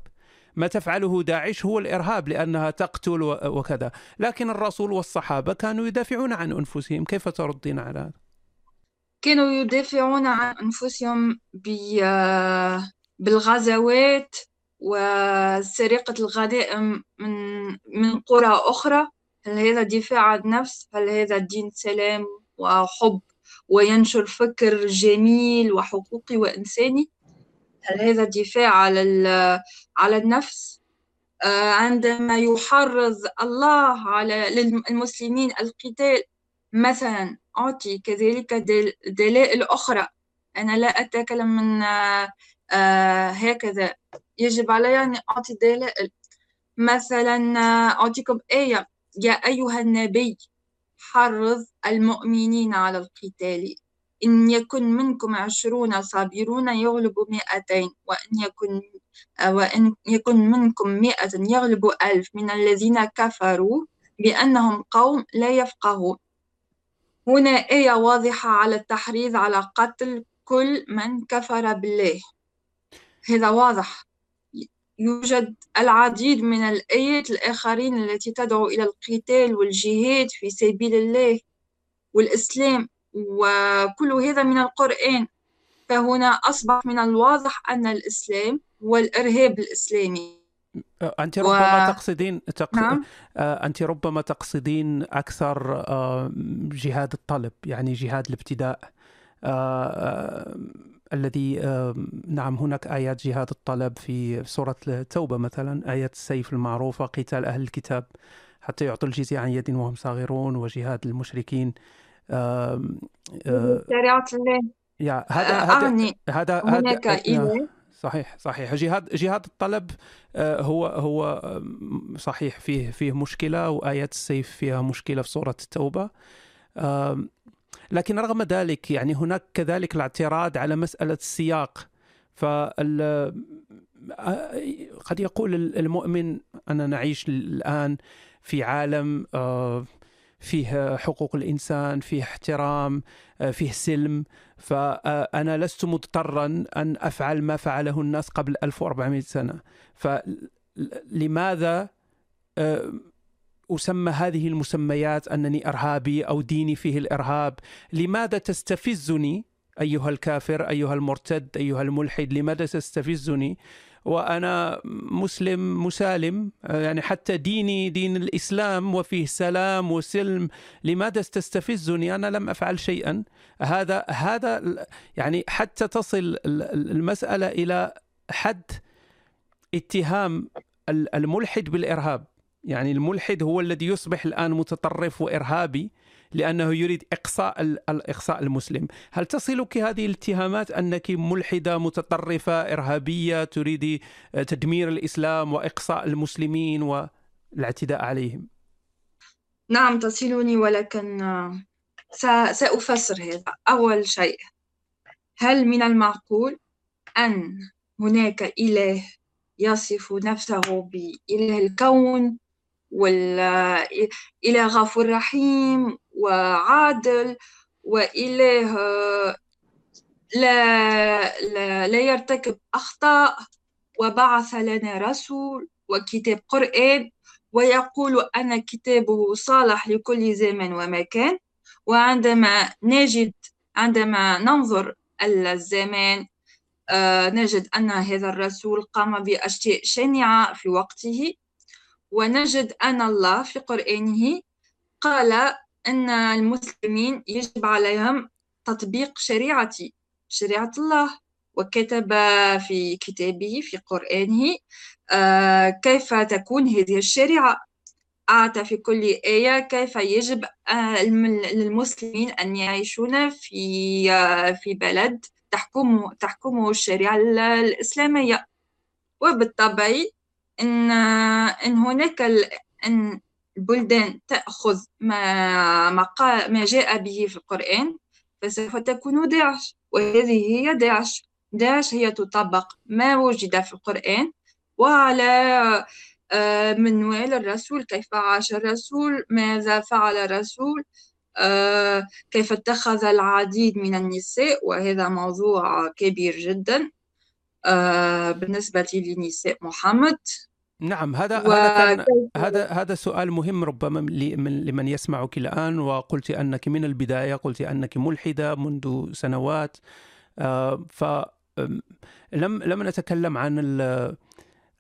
S1: ما تفعله داعش هو الإرهاب لأنها تقتل وكذا، لكن الرسول والصحابة كانوا يدافعون عن أنفسهم، كيف تردين على هذا؟
S2: كانوا يدافعون عن أنفسهم بالغزوات وسرقة الغنائم من من قرى أخرى هل هذا دفاع عن النفس؟ هل هذا دين سلام وحب وينشر فكر جميل وحقوقي وإنساني؟ هل هذا دفاع على على النفس؟ آه، عندما يحرض الله على للمسلمين القتال مثلا أعطي كذلك دلائل أخرى. أنا لا أتكلم من آه، هكذا. يجب علي أن أعطي دلائل. مثلا أعطيكم آية. يا أيها النبي حرض المؤمنين على القتال. إن يكن منكم عشرون صابرون يغلبوا مئتين. وإن يكن وإن يكن منكم مئة يغلبوا ألف. من الذين كفروا بأنهم قوم لا يفقهون. هنا آية واضحة على التحريض على قتل كل من كفر بالله. هذا واضح. يوجد العديد من الآيات الآخرين التي تدعو إلى القتال والجهاد في سبيل الله والإسلام وكل هذا من القرآن. فهنا أصبح من الواضح أن الإسلام والإرهاب الإسلامي.
S1: أنت ربما و... تقصدين تق... نعم. آه، أنت ربما تقصدين أكثر آه، جهاد الطلب يعني جهاد الابتداء الذي نعم هناك آيات جهاد الطلب في سورة التوبة مثلا آية السيف المعروفة قتال أهل الكتاب حتى يعطوا الجزية عن يد وهم صاغرون وجهاد المشركين
S2: شريعة الله.
S1: هذا هذا هذا هناك صحيح صحيح. جهاد جهاد الطلب آه، هو هو صحيح فيه فيه مشكلة وآيات السيف فيها مشكلة في سورة التوبة. لكن رغم ذلك يعني هناك كذلك الاعتراض على مسألة السياق. فال آه، قد يقول المؤمن أنا نعيش الآن في عالم آه، فيه حقوق الإنسان فيه احترام فيه سلم. فأنا لست مضطرا أن أفعل ما فعله الناس قبل 1400 سنة. فلماذا آه، أسمى هذه المسميات أنني إرهابي أو ديني فيه الإرهاب؟ لماذا تستفزني أيها الكافر أيها المرتد أيها الملحد؟ لماذا تستفزني وأنا مسلم مسالم يعني حتى ديني دين الإسلام وفيه سلام وسلم. لماذا تستفزني أنا لم أفعل شيئا. هذا هذا يعني حتى تصل المسألة إلى حد اتهام الملحد بالإرهاب. يعني الملحد هو الذي يصبح الآن متطرف وإرهابي. لأنه يريد إقصاء الاقصاء المسلم، هل تصلك هذه الاتهامات أنك ملحدة متطرفة إرهابية تريد تدمير الإسلام وإقصاء المسلمين والاعتداء عليهم؟
S2: نعم تصلني ولكن سأفسر هذا أول شيء هل من المعقول أن هناك إله يصف نفسه بإله الكون والإله غفور رحيم وعادل وإله لا, لا, لا يرتكب أخطاء وبعث لنا رسول وكتاب قرآن ويقول أن كتابه صالح لكل زمان ومكان. وعندما نجد عندما ننظر الزمان آه، نجد أن هذا الرسول قام بأشياء شنيعة في وقته. ونجد أن الله في قرآنه قال أن المسلمين يجب عليهم تطبيق شريعتي شريعة الله وكتب في كتابه في قرآنه آه، كيف تكون هذه الشريعة. أعطى في كل آية كيف يجب آه، للمسلمين أن يعيشون في آه، في بلد تحكم تحكمه الشريعة الإسلامية. وبالطبع إن إن هناك أن البلدان تأخذ ما ما, ما جاء به في القرآن فسوف تكون داعش. وهذه هي داعش. داعش هي تطبق ما وجد في القرآن وعلى آه، منوال الرسول. كيف عاش الرسول؟ ماذا فعل الرسول؟ آه، كيف اتخذ العديد من النساء؟ وهذا موضوع كبير جدا. آه، بالنسبة لنساء محمد.
S1: نعم هذا هذا كان هذا هذا سؤال مهم ربما لمن يسمعك الآن وقلت أنك من البداية قلت أنك ملحدة منذ سنوات. ف لم لم نتكلم عن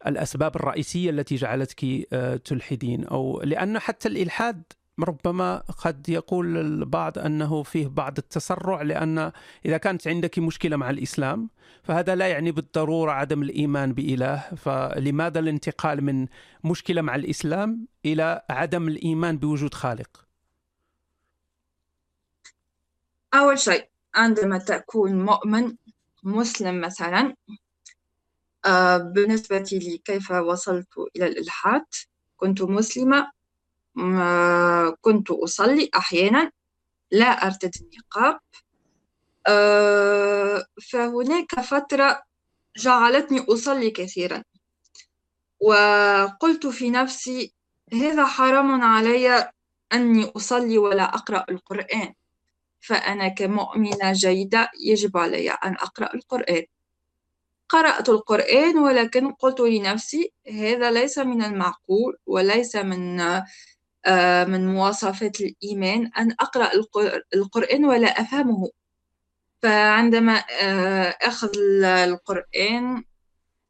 S1: الأسباب الرئيسية التي جعلتك آه، تلحدين أو لأن حتى الإلحاد ربما قد يقول البعض أنه فيه بعض التسرع لأن إذا كانت عندك مشكلة مع الإسلام فهذا لا يعني بالضرورة عدم الإيمان بإله. فلماذا الانتقال من مشكلة مع الإسلام إلى عدم الإيمان بوجود خالق؟
S2: أول شيء عندما تكون مؤمن مسلم مثلا آه، بالنسبة لي كيف وصلت إلى الإلحاد؟ كنت مسلمة كنت أصلي أحيانا لا أرتدي النقاب. آه، فهناك فترة جعلتني أصلي كثيرا وقلت في نفسي هذا حرام علي أني أصلي ولا أقرأ القرآن فأنا كمؤمنة جيدة يجب علي أن أقرأ القرآن. قرأت القرآن ولكن قلت لنفسي هذا ليس من المعقول وليس من من مواصفات الإيمان أن أقرأ القرآن ولا أفهمه. فعندما آه، أخذ القرآن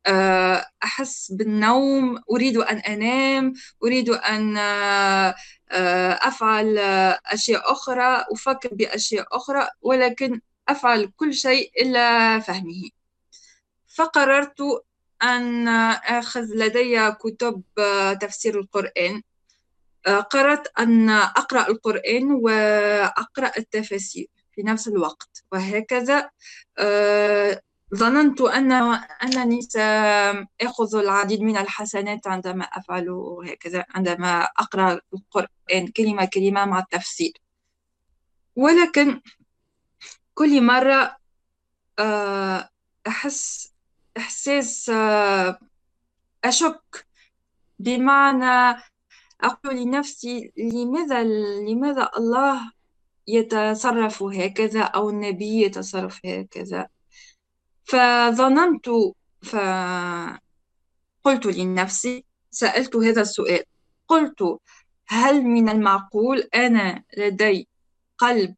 S2: آه، أحس بالنوم أريد أن أنام أريد أن أفعل أشياء أخرى أفكر بأشياء أخرى ولكن أفعل كل شيء إلا فهمه. فقررت أن أخذ لدي كتب تفسير القرآن. قررت أن أقرأ القرآن وأقرأ التفاسير في نفس الوقت وهكذا ظننت أن أنني سأخذ العديد من الحسنات عندما أفعل هكذا عندما أقرأ القرآن كلمة كلمة مع التفسير. ولكن كل مرة أحس إحساس آه، أشك بمعنى أقول لنفسي لماذا لماذا الله يتصرف هكذا أو النبي يتصرف هكذا؟ فظننت فقلت لنفسي سألت هذا السؤال قلت هل من المعقول أنا لدي قلب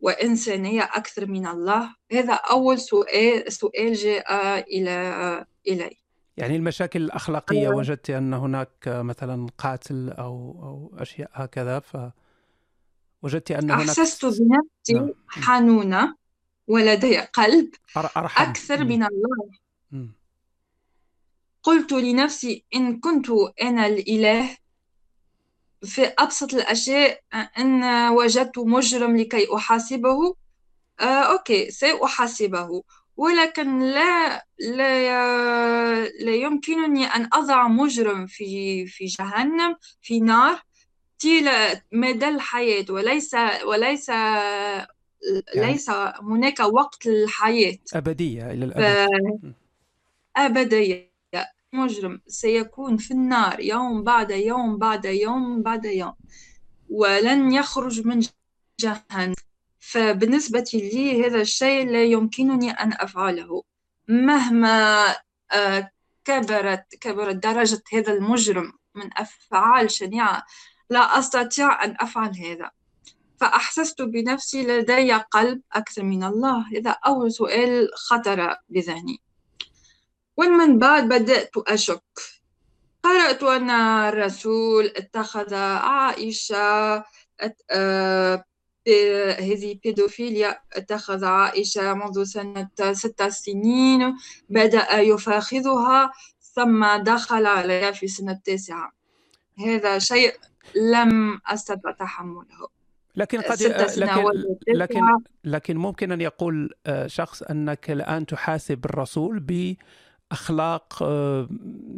S2: وإنسانية أكثر من الله؟ هذا أول سؤال سؤال جاء إلى إلي.
S1: يعني المشاكل الأخلاقية أه وجدت أن هناك مثلا قاتل أو أو أشياء هكذا فوجدت أن هناك
S2: أحسست بنفسي نعم. حنونة ولدي قلب أرحم. أكثر من الله م. قلت لنفسي إن كنت أنا الإله في أبسط الأشياء أن وجدت مجرم لكي أحاسبه آه، أوكي سأحاسبه ولكن لا لا لا يمكنني أن أضع مجرم في في جهنم في نار طيل مدى الحياة وليس وليس يعني ليس هناك وقت للحياة.
S1: أبدية إلى الأبد.
S2: أبدية. مجرم سيكون في النار يوم بعد يوم بعد يوم بعد يوم ولن يخرج من جهنم. فبالنسبة لي هذا الشيء لا يمكنني أن أفعله. مهما آه، كبرت كبرت درجة هذا المجرم من أفعال شنيعة لا أستطيع أن أفعل هذا. فأحسست بنفسي لدي قلب أكثر من الله. هذا أول سؤال خطر بذهني. ومن بعد بدأت أشك. قرأت أن الرسول اتخذ عائشة آه، هذه بيدوفيليا اتخذ عائشة منذ سنة ست سنين بدأ يفاخذها ثم دخل عليها في السنة التاسعة هذا شيء لم أستطع تحمله
S1: لكن قد لكن لكن لكن ممكن أن يقول آه، شخص أنك الآن تحاسب الرسول ب اخلاق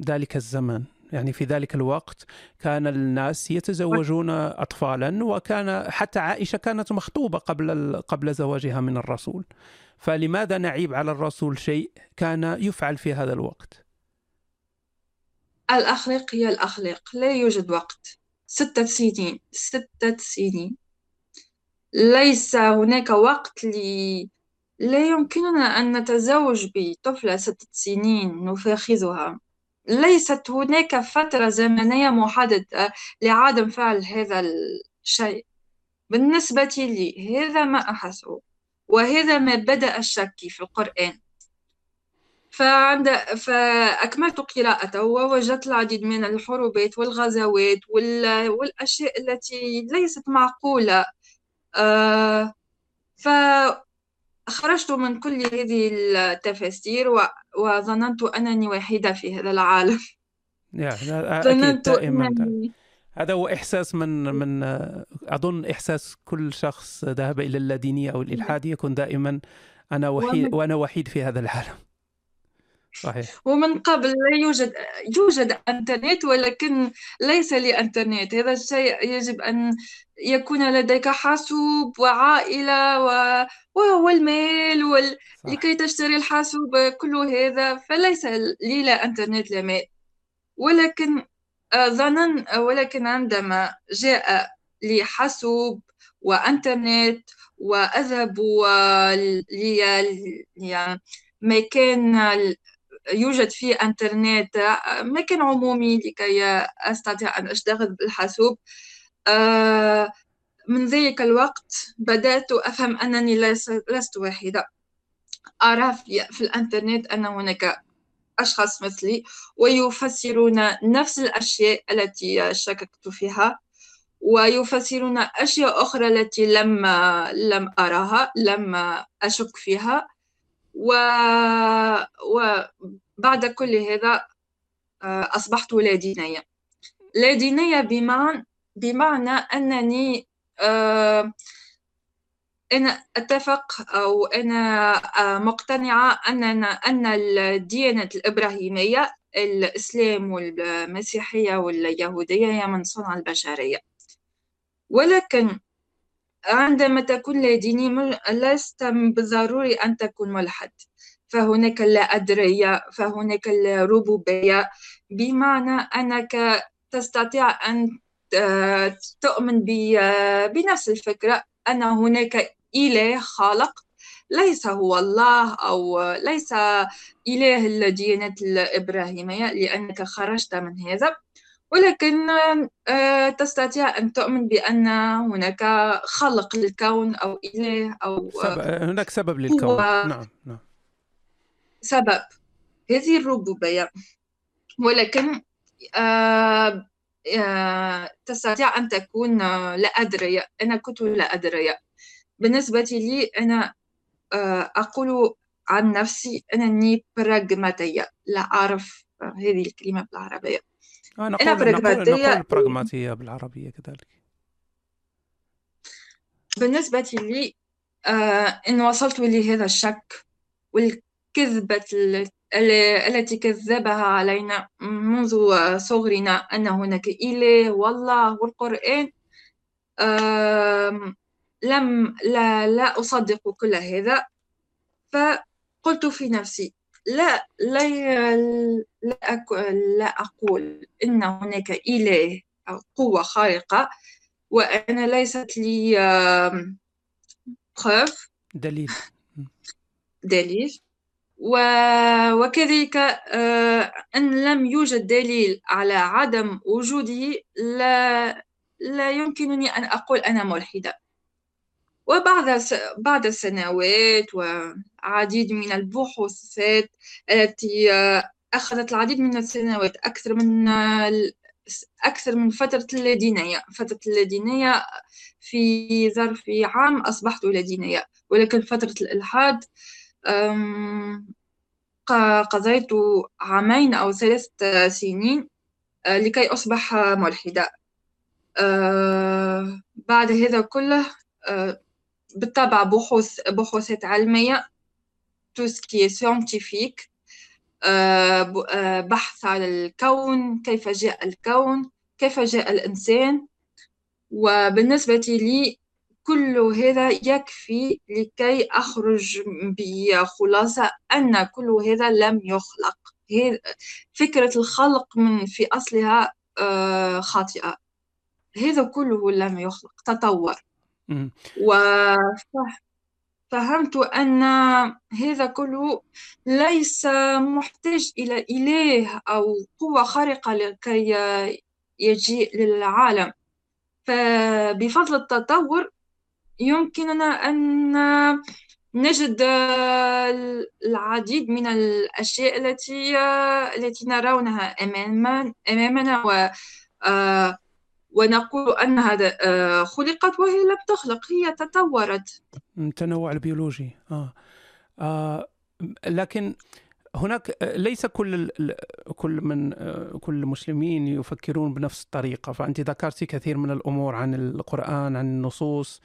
S1: ذلك الزمن. يعني في ذلك الوقت كان الناس يتزوجون اطفالا وكان حتى عائشة كانت مخطوبة قبل قبل زواجها من الرسول. فلماذا نعيب على الرسول شيء كان يفعل في هذا الوقت؟
S2: الأخلاق هي الأخلاق لا يوجد وقت. ستة سنين ستة سنين. ليس هناك وقت لي لا يمكننا أن نتزوج بطفلة ستة سنين نفاخذها. ليست هناك فترة زمنية محددة لعدم فعل هذا الشيء. بالنسبة لي هذا ما أحسه وهذا ما بدأ الشك في القرآن. فعند فأكملت قراءته ووجدت العديد من الحروبات والغزوات وال... والأشياء التي ليست معقولة. آه فخرجت من كل هذه التفاسير و... وظننت أنني وحيدة في هذا العالم.
S1: ظننت أنني. هذا هو إحساس من من أظن إحساس كل شخص ذهب إلى اللادينيه أو الإلحاد يكون دائما أنا وحيد وأنا وحيد في هذا العالم. صحيح.
S2: ومن قبل لا يوجد يوجد إنترنت ولكن ليس لي انترنت هذا الشيء يجب أن يكون لديك حاسوب وعائلة و... والمال وال... لكي تشتري الحاسوب كل هذا. فليس لي لا إنترنت لا مال. ولكن ظنا ولكن عندما جاء لي حاسوب وإنترنت وأذهب لمكان يوجد فيه انترنت مكان عمومي لكي أستطيع أن أشتغل بالحاسوب. من ذلك الوقت بدأت أفهم أنني لست وحيدة أرى في الإنترنت أن هناك أشخاص مثلي ويفسرون نفس الأشياء التي شككت فيها ويفسرون أشياء أخرى التي لم لم أراها لم أشك فيها. و... وبعد كل هذا آه، أصبحت لا دينية لا دينية بمعنى بمعنى أنني آه، أنا أتفق أو أنا آه، مقتنعة أننا أن الديانة الإبراهيمية الإسلام والمسيحية واليهودية هي من صنع البشرية. ولكن عندما تكون لا ديني لست بالضروري أن تكون ملحد. فهناك لا أدرية فهناك الربوبية بمعنى أنك تستطيع أن تؤمن بنفس الفكرة أن هناك إله خالق ليس هو الله أو ليس إله الديانة الإبراهيمية لأنك خرجت من هذا. ولكن آه، تستطيع أن تؤمن بأن هناك خلق للكون أو إله أو
S1: سبب هناك سبب للكون. نعم نعم.
S2: سبب. هذه الربوبية. ولكن آه، تستطيع أن تكون لا أدري أنا كنت لا أدري بالنسبة لي أنا آه، أقول عن نفسي أنني براغماتية لا أعرف هذه الكلمة بالعربية.
S1: آه نقول أنا براغماتية نقول, براغماتية بالعربية كذلك.
S2: بالنسبة لي آه إن وصلت لهذا الشك والكذبة التي كذبها علينا منذ صغرنا أن هناك إله والله والقرآن لم لا لا أصدق كل هذا فقلت في نفسي لا لا لا, لا أقول إن هناك إله أو قوة خارقة وأنا ليست لي بروف
S1: دليل.
S2: دليل. وكذلك أن لم يوجد دليل على عدم وجوده لا لا يمكنني أن أقول أنا ملحدة. وبعد بعد سنوات وعديد من البحوثات التي أخذت العديد من السنوات أكثر من أكثر من فترة اللادينية فترة اللادينية في ظرف عام أصبحت لادينية ولكن فترة الإلحاد قضيت عامين أو ثلاث سنين لكي أصبح ملحدة بعد هذا كله بالطبع بحوث بحوثات علمية tout ce qui est scientifique بحث على الكون كيف جاء الكون كيف جاء الإنسان. وبالنسبة لي كل هذا يكفي لكي أخرج بخلاصة أن كل هذا لم يخلق. فكرة الخلق من في أصلها آه، خاطئة. هذا كله لم يخلق تطور. وفهمت أن هذا كله ليس محتاج إلى إله أو قوة خارقة لكي يجيء للعالم. فبفضل التطور يمكننا أن نجد العديد من الأشياء التي التي نرونها أمامنا و ونقول أنها خلقت وهي لم تخلق هي تطورت
S1: التنوع البيولوجي آه. آه. لكن هناك ليس كل كل من كل المسلمين يفكرون بنفس الطريقة فأنت ذكرت كثير من الأمور عن القرآن عن النصوص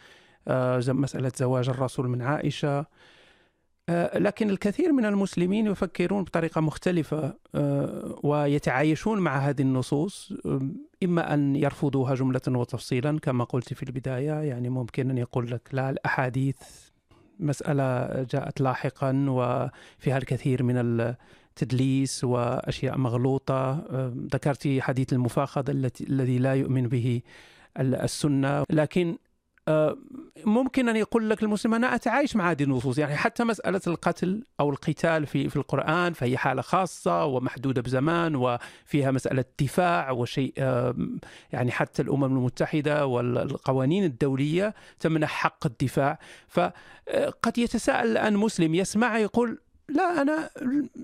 S1: آه، مسألة زواج الرسول من عائشة آه، لكن الكثير من المسلمين يفكرون بطريقة مختلفة آه، ويتعايشون مع هذه النصوص إما أن يرفضوها جملة وتفصيلا كما قلت في البداية يعني ممكن أن يقول لك لا الأحاديث مسألة جاءت لاحقا وفيها الكثير من التدليس وأشياء مغلوطة. ذكرت حديث المفاخذة الذي لا يؤمن به السنة لكن آه، ممكن أن يقول لك المسلم أنا أتعايش مع هذه النصوص. يعني حتى مسألة القتل أو القتال في في القرآن فهي حالة خاصة ومحدودة بزمان وفيها مسألة دفاع وشيء يعني حتى الأمم المتحدة والقوانين الدولية تمنح حق الدفاع. فقد يتساءل الان مسلم يسمع يقول لا أنا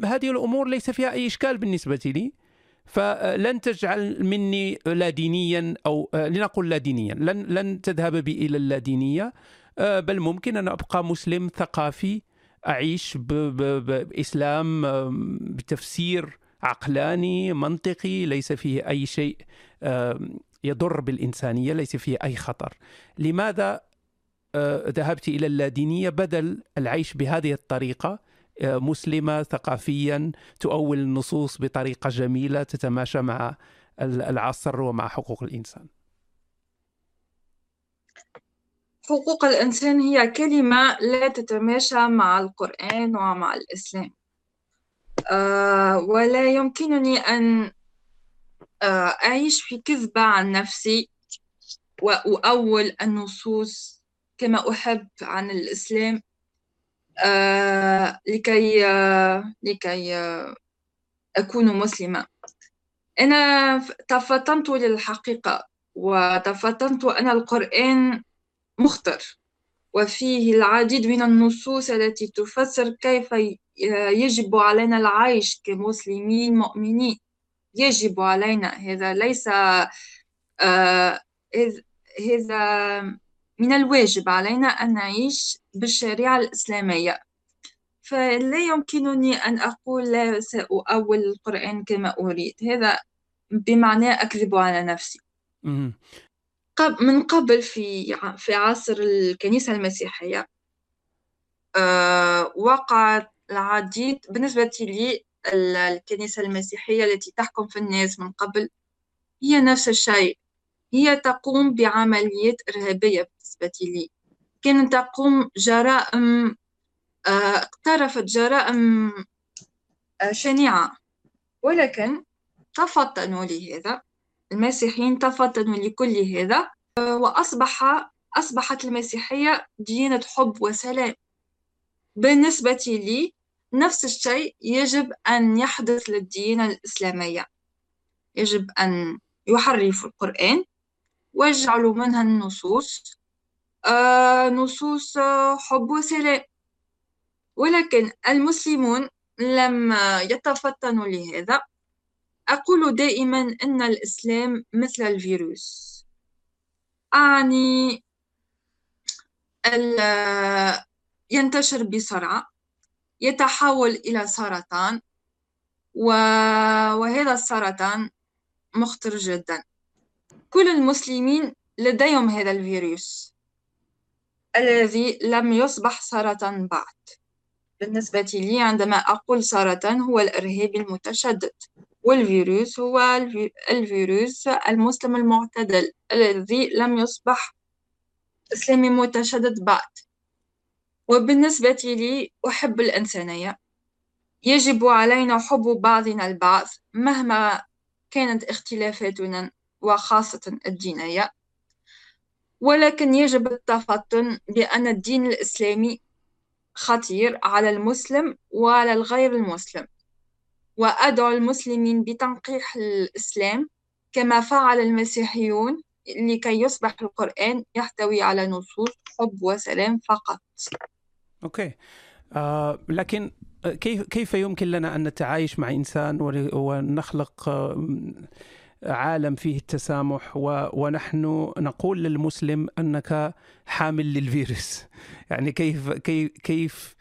S1: هذه الأمور ليس فيها أي إشكال بالنسبة لي. فلن تجعل مني لا دينيا أو آه، لنقل لا دينيا. لن لن تذهب بي إلى اللادينيه آه، بل ممكن أن أبقى مسلم ثقافي أعيش باسلام بتفسير عقلاني منطقي ليس فيه أي شيء يضر بالإنسانية ليس فيه أي خطر. لماذا آه، ذهبت إلى اللادينيه بدل العيش بهذه الطريقة؟ مسلمة ثقافيا تؤول النصوص بطريقة جميلة تتماشى مع العصر ومع حقوق الإنسان.
S2: حقوق الإنسان هي كلمة لا تتماشى مع القرآن ومع الإسلام. أه ولا يمكنني أن أه أعيش في كذبة عن نفسي وأؤول النصوص كما أحب عن الإسلام آه، لكي آه، لكي آه، أكون مسلمة. أنا تفطنت للحقيقة وتفطنت أن القرآن مخطر وفيه العديد من النصوص التي تفسر كيف يجب علينا العيش كمسلمين مؤمنين. يجب علينا هذا ليس هذا من الواجب علينا أن نعيش بالشريعة الإسلامية. فلا يمكنني أن أقول لا سأؤول القرآن كما أريد. هذا بمعنى أكذب على نفسي. من قبل في في عصر الكنيسة المسيحية آه، وقعت العديد بالنسبة لي الكنيسة المسيحية التي تحكم في الناس من قبل هي نفس الشيء. هي تقوم بعمليات إرهابية بالنسبة لي. كانت تقوم جرائم آه، اقترفت جرائم آه، شنيعة. ولكن تفطنوا لهذا المسيحيين تفطنوا لكل هذا آه، وأصبح أصبحت المسيحية ديانة حب وسلام. بالنسبة لي نفس الشيء يجب أن يحدث للديانة الإسلامية. يجب أن يحرفوا القرآن ويجعلوا منها النصوص. آه، نصوص حب وسلام ولكن المسلمون لم يتفطنوا لهذا. أقول دائما أن الإسلام مثل الفيروس. أعني ينتشر بسرعة. يتحول إلى سرطان. وهذا السرطان مخطر جدا. كل المسلمين لديهم هذا الفيروس الذي لم يصبح سرطان بعد. بالنسبة لي عندما أقول سرطان هو الإرهابي المتشدد والفيروس هو الفيروس المسلم المعتدل الذي لم يصبح إسلامي متشدد بعد. وبالنسبة لي أحب الإنسانية. يجب علينا حب بعضنا البعض مهما كانت اختلافاتنا. وخاصة الدينية ولكن يجب التفطن بأن الدين الإسلامي خطير على المسلم وعلى الغير المسلم. وأدعو المسلمين بتنقيح الإسلام كما فعل المسيحيون لكي يصبح القرآن يحتوي على نصوص حب وسلام فقط.
S1: أوكي. آه لكن كيف كيف يمكن لنا أن نتعايش مع إنسان ونخلق آه، عالم فيه التسامح ونحن نقول للمسلم أنك حامل للفيروس. يعني كيف كيف كيف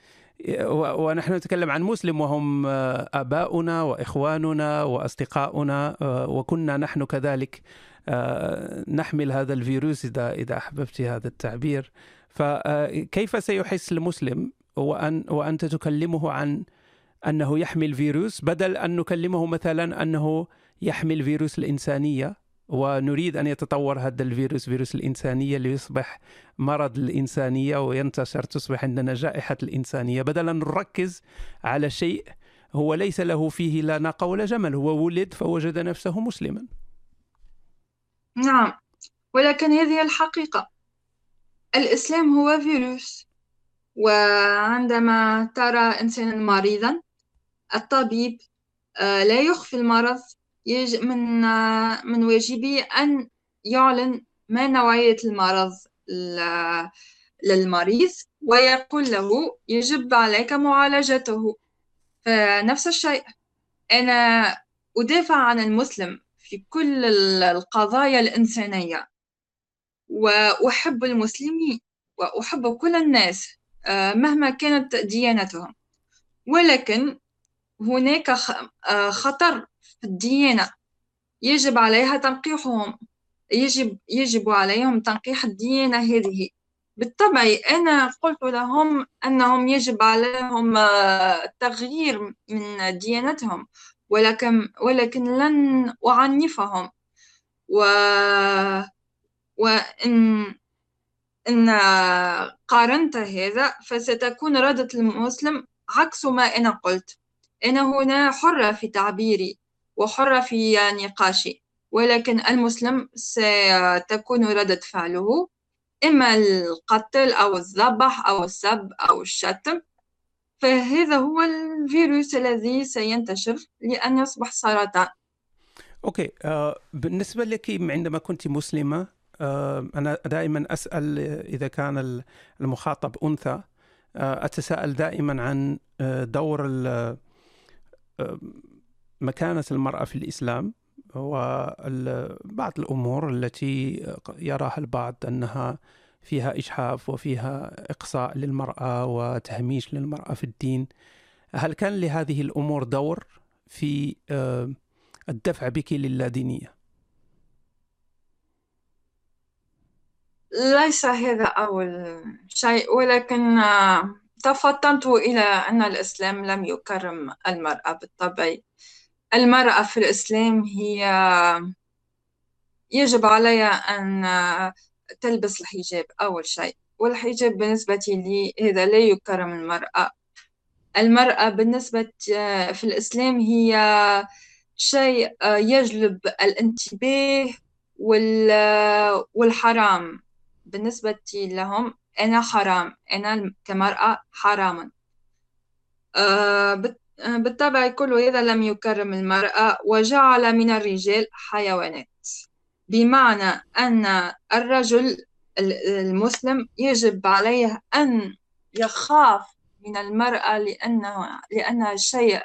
S1: ونحن نتكلم عن مسلم وهم آه، آباؤنا وإخواننا وأصدقاؤنا آه، وكنا نحن كذلك نحمل هذا الفيروس إذا إذا أحببت هذا التعبير. فكيف سيحس المسلم وأن وأنت تكلمه عن أنه يحمل فيروس بدل أن نكلمه مثلا أنه يحمل فيروس الإنسانية ونريد أن يتطور هذا الفيروس فيروس الإنسانية ليصبح مرض الإنسانية وينتشر تصبح عندنا جائحة الإنسانية. بدل أن نركز على شيء هو ليس له فيه لا ناقة ولا جمل هو ولد فوجد نفسه مسلما.
S2: نعم ولكن هذه الحقيقة. الإسلام هو فيروس وعندما ترى إنسانا مريضا الطبيب آه، لا يخفي المرض من آه، من واجبه أن يعلن ما نوعية المرض للمريض ويقول له يجب عليك معالجته. فنفس الشيء أنا أدافع عن المسلم في كل القضايا الإنسانية. وأحب المسلمين وأحب كل الناس آه، مهما كانت ديانتهم. ولكن هناك آه، خطر الديانة. يجب عليها تنقيحهم. يجب يجب عليهم تنقيح الديانة هذه. بالطبع أنا قلت لهم أنهم يجب عليهم التغيير آه، من ديانتهم ولكن ولكن لن أعنفهم. و وإن إن قارنت هذا فستكون ردة المسلم عكس ما أنا قلت. أنا هنا حرة في تعبيري. وحرة في نقاشي ولكن المسلم ستكون ردة فعله إما القتل أو الذبح أو السب أو الشتم. فهذا هو الفيروس الذي سينتشر لأن يصبح سرطان.
S1: أوكي آه بالنسبة لك عندما كنت مسلمة آه، أنا دائما أسأل إذا كان المخاطب أنثى آه، أتساءل دائما عن آه، دور مكانة المرأة في الإسلام وبعض الأمور التي يراها البعض أنها فيها إجحاف وفيها إقصاء للمرأة وتهميش للمرأة في الدين هل كان لهذه الأمور دور في الدفع بك للادينية؟
S2: ليس هذا أول شيء ولكن آه، تفطنت إلى أن الإسلام لم يكرم المرأة بالطبع المرأة في الإسلام هي يجب عليها أن تلبس الحجاب أول شيء. والحجاب بالنسبة لي هذا لا يكرم المرأة. المرأة بالنسبة في الإسلام هي شيء يجلب الانتباه والحرام. بالنسبة لهم أنا حرام. أنا كمرأة حرام. آه، بالطبع كل هذا لم يكرم المرأة وجعل من الرجال حيوانات. بمعنى أن الرجل المسلم يجب عليه أن يخاف من المرأة لأنه لأنها شيء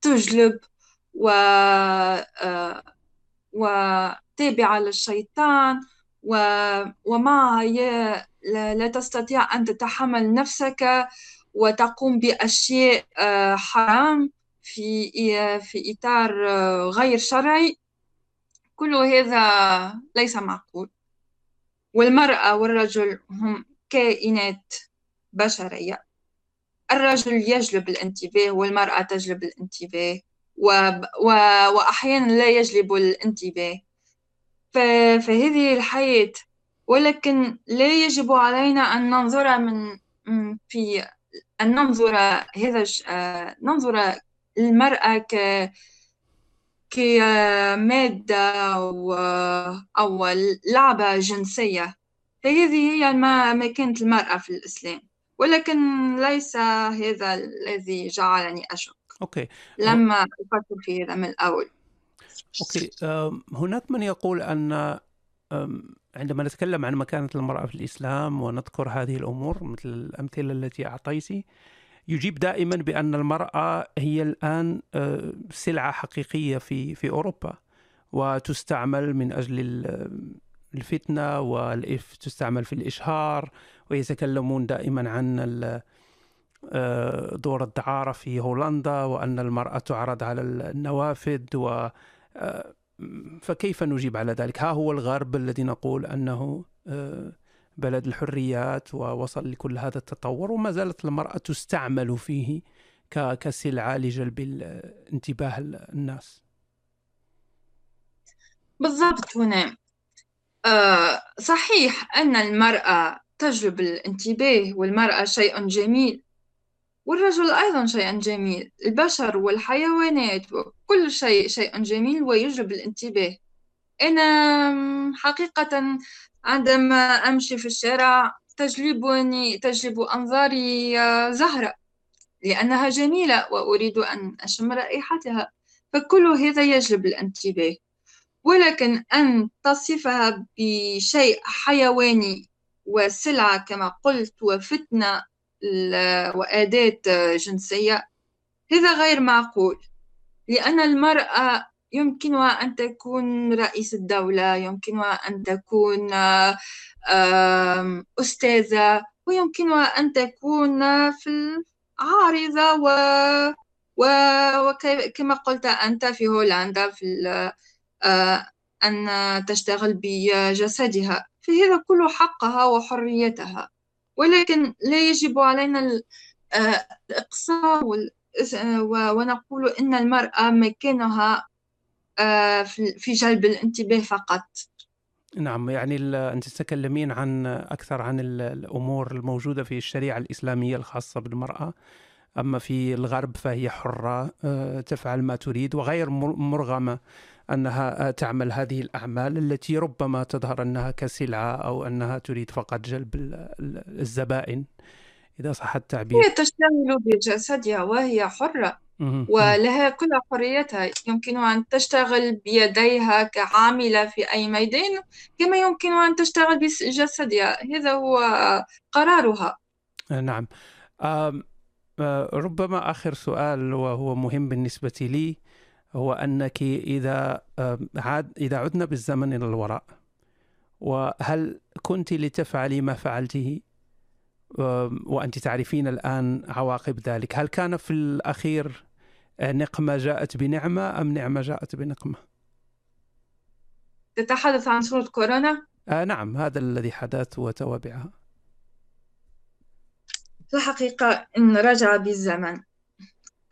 S2: تجلب و آه، وتابعة للشيطان و... ومعها لا تستطيع أن تتحمل نفسك وتقوم بأشياء آه، حرام في في إطار آه، غير شرعي. كل هذا ليس معقول. والمرأة والرجل هم كائنات بشرية. الرجل يجلب الانتباه والمرأة تجلب الانتباه. و... و... وأحيانا لا يجلب الانتباه. ف... فهذه الحياة. ولكن لا يجب علينا أن ننظر من في أن ننظر هذا آه، ننظر المرأة ك كمادة أو أو لعبة جنسية. فهذه هي ما ما كانت المرأة في الإسلام. ولكن ليس هذا الذي جعلني أشك.
S1: okay.
S2: لما أفكر في هذا من الأول.
S1: okay. هناك من يقول أن عندما نتكلم عن مكانة المرأة في الإسلام ونذكر هذه الأمور مثل الأمثلة التي أعطيتي يجيب دائما بأن المرأة هي الآن آه، سلعة حقيقية في في أوروبا وتستعمل من أجل الفتنة وتستعمل في الإشهار ويتكلمون دائما عن آه، دور الدعارة في هولندا وأن المرأة تعرض على النوافذ و آه، فكيف نجيب على ذلك؟ ها هو الغرب الذي نقول أنه آه، بلد الحريات ووصل لكل هذا التطور وما زالت المرأة تستعمل فيه كسلعة لجلب انتباه الناس.
S2: بالضبط هنا آه، صحيح أن المرأة تجلب الانتباه والمرأة شيء جميل والرجل أيضا شيء جميل البشر والحيوانات كل شيء شيء جميل ويجلب الانتباه. أنا حقيقة عندما أمشي في الشارع تجلبني تجلب أنظاري آه، زهرة لأنها جميلة وأريد أن أشم رائحتها فكل هذا يجلب الانتباه. ولكن أن تصفها بشيء حيواني وسلعة كما قلت وفتنة وأداة جنسية. هذا غير معقول لأن المرأة يمكنها أن تكون رئيس الدولة يمكنها أن تكون أستاذة ويمكنها أن تكون في عارضة و وكما قلت أنت في هولندا في أن تشتغل بجسدها. فهذا كله حقها وحريتها. ولكن لا يجب علينا آه، الإقصاء ونقول إن المرأة مكانها آه، في جلب الانتباه فقط.
S1: نعم يعني أنت تتكلمين عن أكثر عن الأمور الموجودة في الشريعة الإسلامية الخاصة بالمرأة. أما في الغرب فهي حرة آه، تفعل ما تريد وغير مرغمة. أنها تعمل هذه الأعمال التي ربما تظهر أنها كسلعة أو أنها تريد فقط جلب الزبائن. إذا صح التعبير.
S2: هي تشتغل بجسدها وهي حرة ولها كل حريتها. يمكنها أن تشتغل بيديها كعاملة في أي ميدان كما يمكنها أن تشتغل بجسدها. هذا هو قرارها.
S1: نعم. آه، ربما آخر سؤال وهو مهم بالنسبة لي. هو أنك إذا عاد إذا عدنا بالزمن إلى الوراء وهل كنت لتفعلي ما فعلته؟ وأنت تعرفين الآن عواقب ذلك. هل كان في الأخير آه، نقمة جاءت بنعمة أم نعمة جاءت بنقمة؟
S2: تتحدث عن سورة كورونا؟
S1: آه نعم هذا الذي حدث وتوابعها.
S2: في الحقيقة إن رجع بالزمن.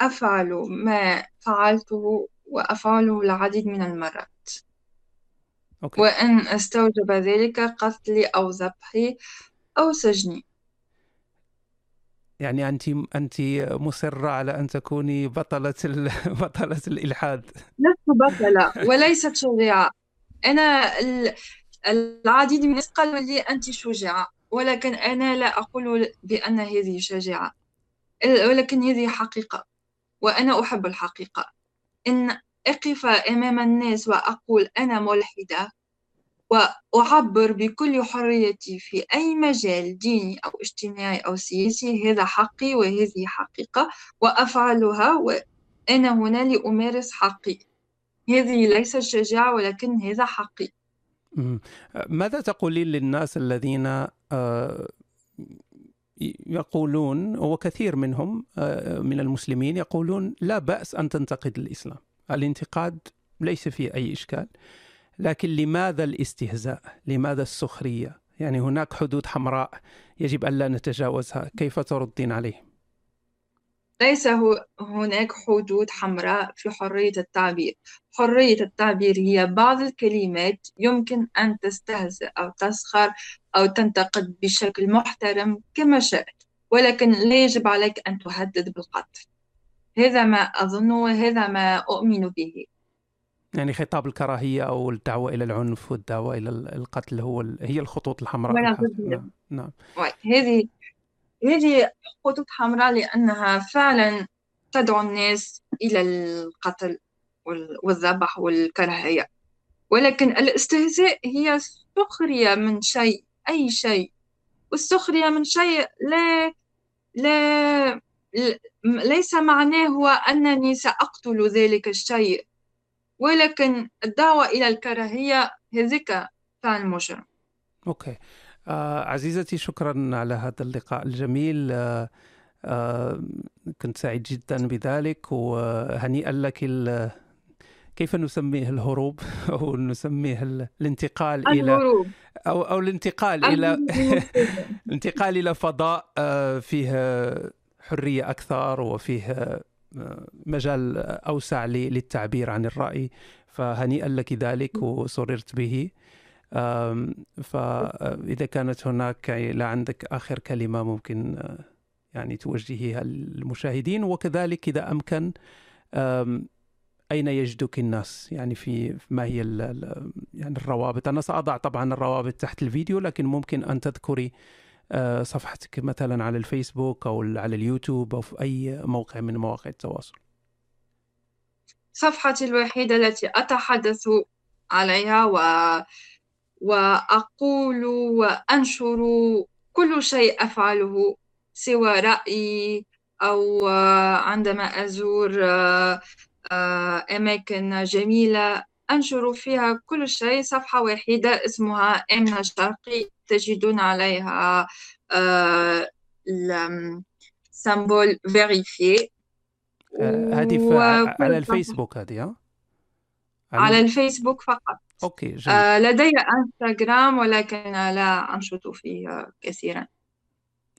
S2: أفعل ما فعلته وأفعله العديد من المرات. أوكي. وإن أستوجب ذلك قتلي أو ذبحي أو سجني.
S1: يعني أنت أنت مصرة على أن تكوني بطلة ال... بطلة الإلحاد.
S2: لست بطلة وليست شجاعة. أنا العديد من الناس قالوا لي أنت شجاعة ولكن أنا لا أقول بأن هذه شجاعة. ولكن هذه حقيقة. وأنا أحب الحقيقة. إن أقف أمام الناس وأقول أنا ملحدة وأعبر بكل حريتي في أي مجال ديني أو اجتماعي أو سياسي هذا حقي وهذه حقيقة وأفعلها وأنا هنا لأمارس حقي. هذه ليست شجاعة ولكن هذا حقي.
S1: ماذا تقولين للناس الذين آه، يقولون وكثير منهم آه، من المسلمين يقولون لا بأس أن تنتقد الإسلام. الانتقاد ليس فيه أي إشكال. لكن لماذا الاستهزاء؟ لماذا السخرية؟ يعني هناك حدود حمراء يجب أن لا نتجاوزها. كيف تردين عليه
S2: ليس هناك حدود حمراء في حرية التعبير. حرية التعبير هي بعض الكلمات يمكن أن تستهزئ أو تسخر أو تنتقد بشكل محترم كما شئت ولكن لا يجب عليك أن تهدد بالقتل هذا ما أظن وهذا ما أؤمن به.
S1: يعني خطاب الكراهية أو الدعوة إلى العنف والدعوة إلى القتل هو هي الخطوط الحمراء
S2: نعم. نعم. هذه هذه خطوط حمراء لأنها فعلا تدعو الناس إلى القتل والذبح والكراهية. ولكن الاستهزاء هي سخرية من شيء أي شيء. والسخرية من شيء لا لا ليس معناه هو أنني سأقتل ذلك الشيء. ولكن الدعوة إلى الكراهية هذيك فعل مجرم
S1: أوكي. آه عزيزتي شكرا على هذا اللقاء الجميل. آه آه كنت سعيد جدا بذلك وهنيئا لك كيف نسميه الهروب؟ أو نسميه الانتقال
S2: الهروب.
S1: إلى أو أو الانتقال إلى الانتقال إلى فضاء آه، فيه حرية أكثر وفيه آه، مجال أوسع للتعبير عن الرأي. فهنيئا لك ذلك وسررت به. فاذا كانت هناك لا عندك آخر كلمة ممكن آه، يعني توجهيها للمشاهدين. وكذلك إذا أمكن أين يجدك الناس؟ يعني في ما هي يعني الروابط؟ أنا سأضع طبعا الروابط تحت الفيديو لكن ممكن أن تذكري آه، صفحتك مثلا على الفيسبوك أو على اليوتيوب أو في أي موقع من مواقع التواصل.
S2: صفحتي الوحيدة التي أتحدث عليها و وأقول وأنشر كل شيء أفعله سوى رأيي أو عندما أزور آه، أماكن جميلة أنشر فيها كل شيء. صفحة واحدة اسمها آمنة الشرقي تجدون عليها symbole vérifié
S1: هذه على الفيسبوك هذه؟
S2: على الفيسبوك فقط.
S1: okay جميل.
S2: آه لدي إنستغرام ولكن لا أنشط فيه كثيرا.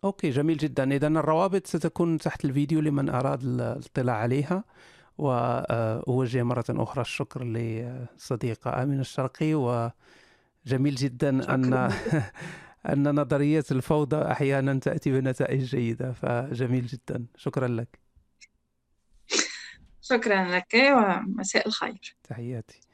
S1: okay جميل جدا. اذا الروابط ستكون تحت الفيديو لمن أراد الاطلاع عليها وأوجه مرة أخرى الشكر لصديقة آمنة الشرقي وجميل جدا أن أن نظرية الفوضى أحيانا تأتي بنتائج جيدة فجميل جدا. شكرا لك.
S2: شكرا لك ومساء الخير.
S1: تحياتي.